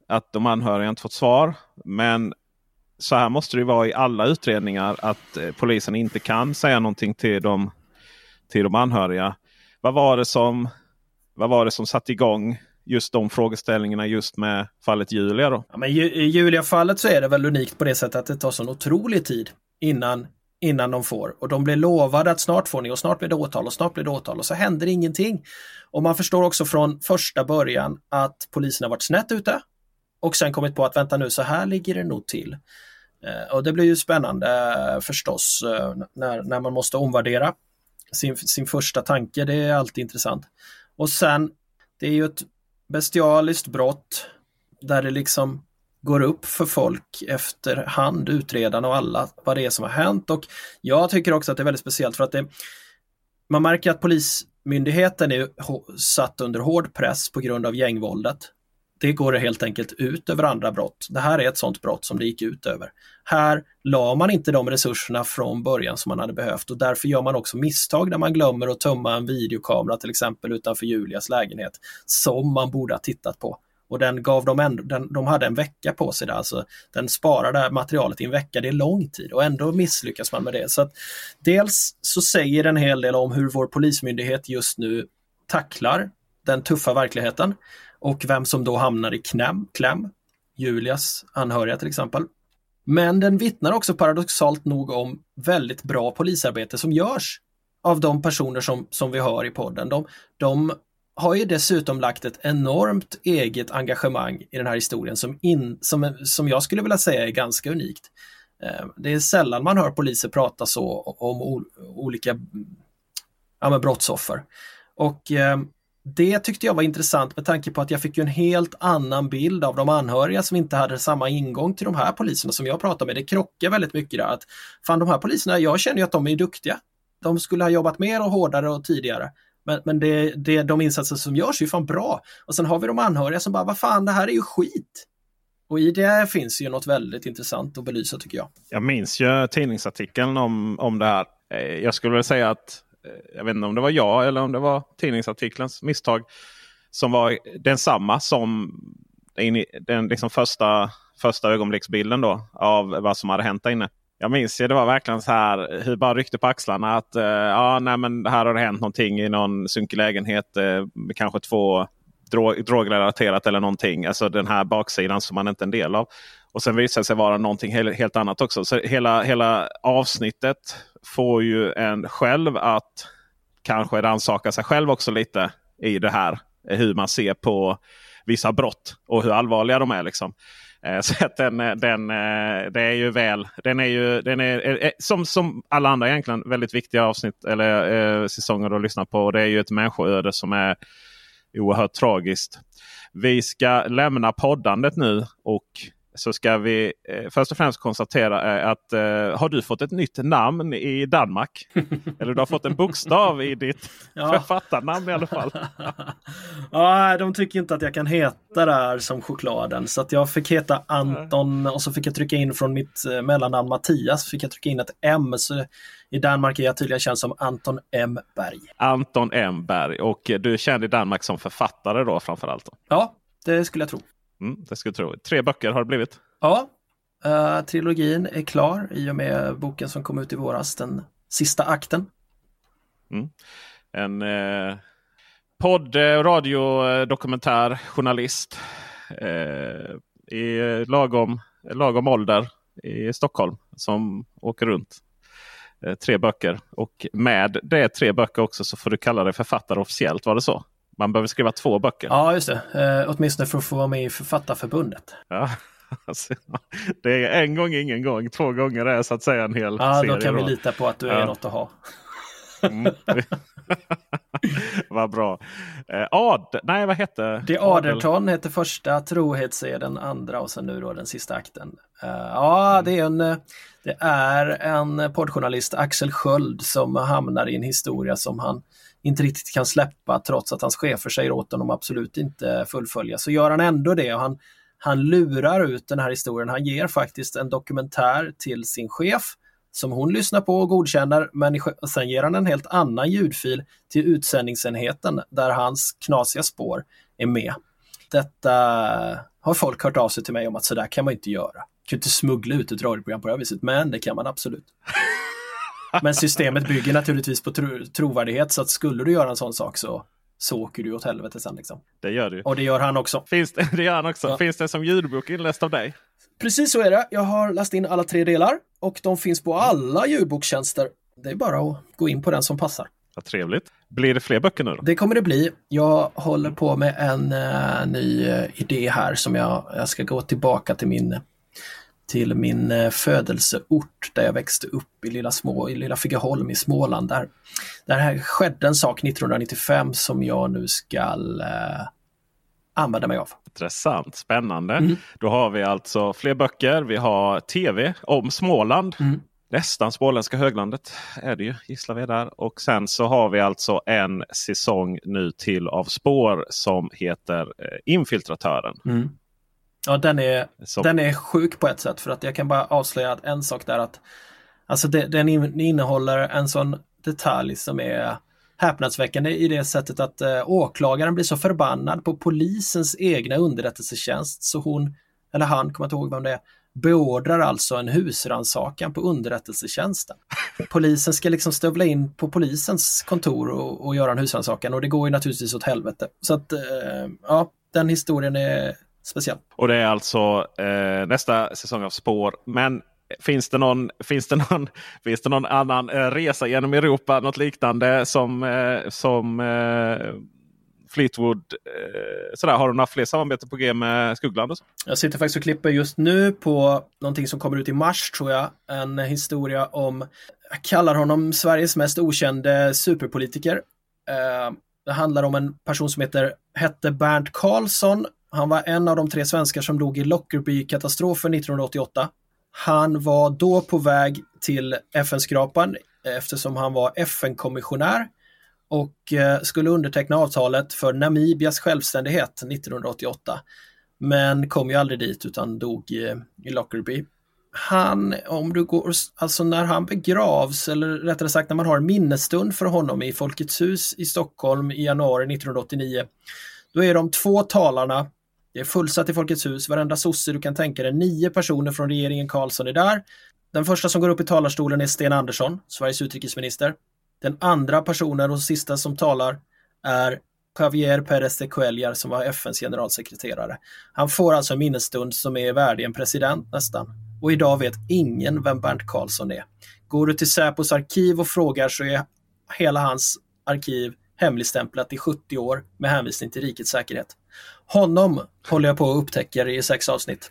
Speaker 1: Att de anhöriga inte fått svar. Men så här måste det vara i alla utredningar. Att eh, polisen inte kan säga någonting till de, till de anhöriga. Vad var det som vad var det som satte igång just de frågeställningarna just med fallet Julia? Då?
Speaker 2: Ja, men I Julia-fallet så är det väl unikt på det sättet att det tar sån otrolig tid innan, innan de får. Och de blir lovade att snart får ni och snart blir det åtal och snart blir det åtal och så händer ingenting. Och man förstår också från första början att polisen har varit snett ute och sen kommit på att vänta nu, så här ligger det nog till. Eh, och det blir ju spännande eh, förstås eh, när, när man måste omvärdera sin, sin första tanke. Det är alltid intressant. Och sen, det är ju ett bestialiskt brott där det liksom går upp för folk efterhand, utredarna och alla, vad det är som har hänt. Och jag tycker också att det är väldigt speciellt för att det, man märker att polismyndigheten är satt under hård press på grund av gängvåldet det går helt enkelt ut över andra brott. Det här är ett sådant brott som det gick ut över. Här la man inte de resurserna från början som man hade behövt och därför gör man också misstag när man glömmer att tömma en videokamera till exempel utanför Julias lägenhet som man borde ha tittat på. Och den gav dem ändå, den, de hade en vecka på sig där, alltså den sparade materialet i en vecka, det är lång tid och ändå misslyckas man med det. Så att Dels så säger en hel del om hur vår polismyndighet just nu tacklar den tuffa verkligheten och vem som då hamnar i knäm, kläm. Julias anhöriga till exempel. Men den vittnar också paradoxalt nog om väldigt bra polisarbete som görs av de personer som, som vi hör i podden. De, de har ju dessutom lagt ett enormt eget engagemang i den här historien som, in, som, som jag skulle vilja säga är ganska unikt. Eh, det är sällan man hör poliser prata så om olika ja, brottsoffer. Och eh, det tyckte jag var intressant med tanke på att jag fick en helt annan bild av de anhöriga som inte hade samma ingång till de här poliserna som jag pratade med. Det krockar väldigt mycket där. Att, fan, de här poliserna, jag känner ju att de är duktiga. De skulle ha jobbat mer och hårdare och tidigare. Men, men det, det, de insatser som görs är ju fan bra. Och sen har vi de anhöriga som bara, vad fan, det här är ju skit. Och i det finns ju något väldigt intressant att belysa tycker jag.
Speaker 1: Jag minns ju tidningsartikeln om, om det här. Eh, jag skulle väl säga att eh, jag vet inte om det var jag eller om det var tidningsartikelns misstag. Som var densamma som den liksom första, första ögonblicksbilden då av vad som hade hänt där inne. Jag minns ju det var verkligen så här hur bara ryckte på axlarna att uh, ja, nej, men här har det hänt någonting i någon sunkig lägenhet. Uh, kanske två drog, drogrelaterat eller någonting. Alltså den här baksidan som man inte är en del av. Och sen visar det sig vara någonting helt, helt annat också. Så hela, hela avsnittet får ju en själv att kanske rannsaka sig själv också lite i det här. Hur man ser på vissa brott och hur allvarliga de är. Liksom. Eh, så att den, eh, den, eh, det är ju väl, den är ju den är, som, som alla andra egentligen väldigt viktiga avsnitt eller eh, säsonger att lyssna på. Det är ju ett människoöde som är oerhört tragiskt. Vi ska lämna poddandet nu och så ska vi eh, först och främst konstatera eh, att eh, har du fått ett nytt namn i Danmark? Eller du har fått en bokstav i ditt ja. författarnamn i alla fall.
Speaker 2: ja, de tycker inte att jag kan heta det här som chokladen. Så att jag fick heta Anton och så fick jag trycka in från mitt eh, mellannamn Mattias. Fick jag trycka in ett M. Så I Danmark är jag tydligen känd som Anton M Berg.
Speaker 1: Anton M Berg och du är känd i Danmark som författare då framförallt?
Speaker 2: Ja, det skulle jag tro.
Speaker 1: Mm, det skulle jag tro. Tre böcker har det blivit.
Speaker 2: Ja, uh, trilogin är klar i och med boken som kom ut i våras, den sista akten.
Speaker 1: Mm. En eh, podd, eh, radio, eh, dokumentär, journalist eh, i lagom, lagom ålder i Stockholm som åker runt. Eh, tre böcker och med det tre böcker också så får du kalla dig författare officiellt. Var det så? Man behöver skriva två böcker.
Speaker 2: Ja, just det. Eh, åtminstone för att få vara med i Författarförbundet.
Speaker 1: Ja. Alltså, det är en gång ingen gång. Två gånger är så att säga en hel
Speaker 2: ja,
Speaker 1: serie.
Speaker 2: Då kan vi lita på att du är ja. något att ha.
Speaker 1: Mm. vad bra. Eh, Ad, nej vad hette?
Speaker 2: Det Aderton hette första, Trohets är den andra och sen nu då den sista akten. Uh, ja, mm. det är en, det är en poddjournalist, Axel Sköld, som hamnar i en historia som han inte riktigt kan släppa trots att hans chefer säger åt honom absolut inte fullfölja. Så gör han ändå det och han, han lurar ut den här historien. Han ger faktiskt en dokumentär till sin chef som hon lyssnar på och godkänner men sen ger han en helt annan ljudfil till utsändningsenheten där hans knasiga spår är med. Detta har folk hört av sig till mig om att sådär kan man inte göra. Man kan inte smuggla ut ett radioprogram på det här viset, men det kan man absolut. Men systemet bygger naturligtvis på tro trovärdighet så att skulle du göra en sån sak så så åker du åt helvete sen. Liksom.
Speaker 1: Det gör du.
Speaker 2: Och det gör han också.
Speaker 1: Finns det, det gör han också. Ja. Finns det som ljudbok inläst av dig?
Speaker 2: Precis så är det. Jag har läst in alla tre delar och de finns på alla ljudbokstjänster. Det är bara att gå in på den som passar.
Speaker 1: Vad trevligt. Blir det fler böcker nu då?
Speaker 2: Det kommer det bli. Jag håller på med en uh, ny uh, idé här som jag, jag ska gå tillbaka till min till min uh, födelseort där jag växte upp i lilla, små, i lilla Figeholm i Småland. Där, där här skedde en sak 1995 som jag nu ska använda mig av.
Speaker 1: Intressant, spännande. Mm. Då har vi alltså fler böcker. Vi har tv om Småland. Mm. Nästan småländska höglandet är det ju, gisslar vi där. Och sen så har vi alltså en säsong nu till av spår som heter eh, Infiltratören.
Speaker 2: Mm. Ja, den är, den är sjuk på ett sätt för att jag kan bara avslöja att en sak där att Alltså det, den innehåller en sån detalj som är häpnadsväckande i det sättet att eh, åklagaren blir så förbannad på polisens egna underrättelsetjänst så hon, eller han, kommer inte ihåg vem det är, beordrar alltså en husrannsakan på underrättelsetjänsten. Polisen ska liksom stövla in på polisens kontor och, och göra en husrannsakan och det går ju naturligtvis åt helvete. Så att, eh, ja, den historien är speciell.
Speaker 1: Och det är alltså eh, nästa säsong av Spår. Men Finns det någon, finns det någon, finns det någon annan eh, resa genom Europa, något liknande som, eh, som eh, Fleetwood? Sådär. Har du några fler samarbeten på G med Skuggland?
Speaker 2: Jag sitter faktiskt och klipper just nu på någonting som kommer ut i mars tror jag. En historia om, jag kallar honom Sveriges mest okände superpolitiker. Det handlar om en person som heter, hette Bernt Karlsson. Han var en av de tre svenskar som dog i Lockerbie-katastrofen 1988. Han var då på väg till FN-skrapan eftersom han var FN-kommissionär och eh, skulle underteckna avtalet för Namibias självständighet 1988. Men kom ju aldrig dit utan dog eh, i, i Lockerbie. Han, om du går, alltså när han begravs, eller rättare sagt när man har en minnesstund för honom i Folkets hus i Stockholm i januari 1989, då är de två talarna det är fullsatt i Folkets hus, varenda sosse du kan tänka dig, nio personer från regeringen Karlsson är där. Den första som går upp i talarstolen är Sten Andersson, Sveriges utrikesminister. Den andra personen och sista som talar är Javier Pérez de Cuellar som var FNs generalsekreterare. Han får alltså en minnesstund som är värdig en president nästan. Och idag vet ingen vem Bernt Karlsson är. Går du till Säpos arkiv och frågar så är hela hans arkiv hemligstämplat i 70 år med hänvisning till rikets säkerhet. Honom håller jag på att upptäcka i sex avsnitt.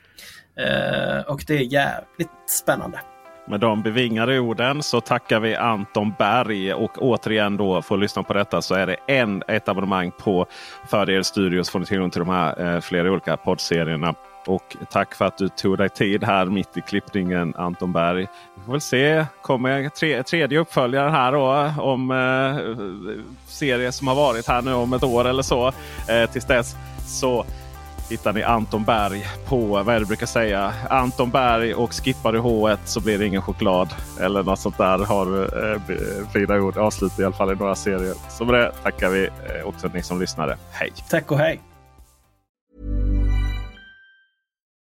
Speaker 2: Eh, och det är jävligt spännande.
Speaker 1: Med de bevingade orden så tackar vi Anton Berg. Och återigen då för att lyssna på detta så är det en, ett abonnemang på Fördel Studios. får ni tillgång till de här eh, flera olika poddserierna. Och tack för att du tog dig tid här mitt i klippningen Anton Berg. Vi får väl se. Kommer tre, tredje uppföljaren här då om eh, serier som har varit här nu om ett år eller så. Eh, tills dess så hittar ni Anton Berg på, vad är det brukar säga, Anton Berg och skippar du H1 så blir det ingen choklad. Eller något sånt där har eh, fina ord. Avslut i alla fall i några serier. Så med det tackar vi eh, också ni som lyssnade. Hej!
Speaker 2: Tack och hej!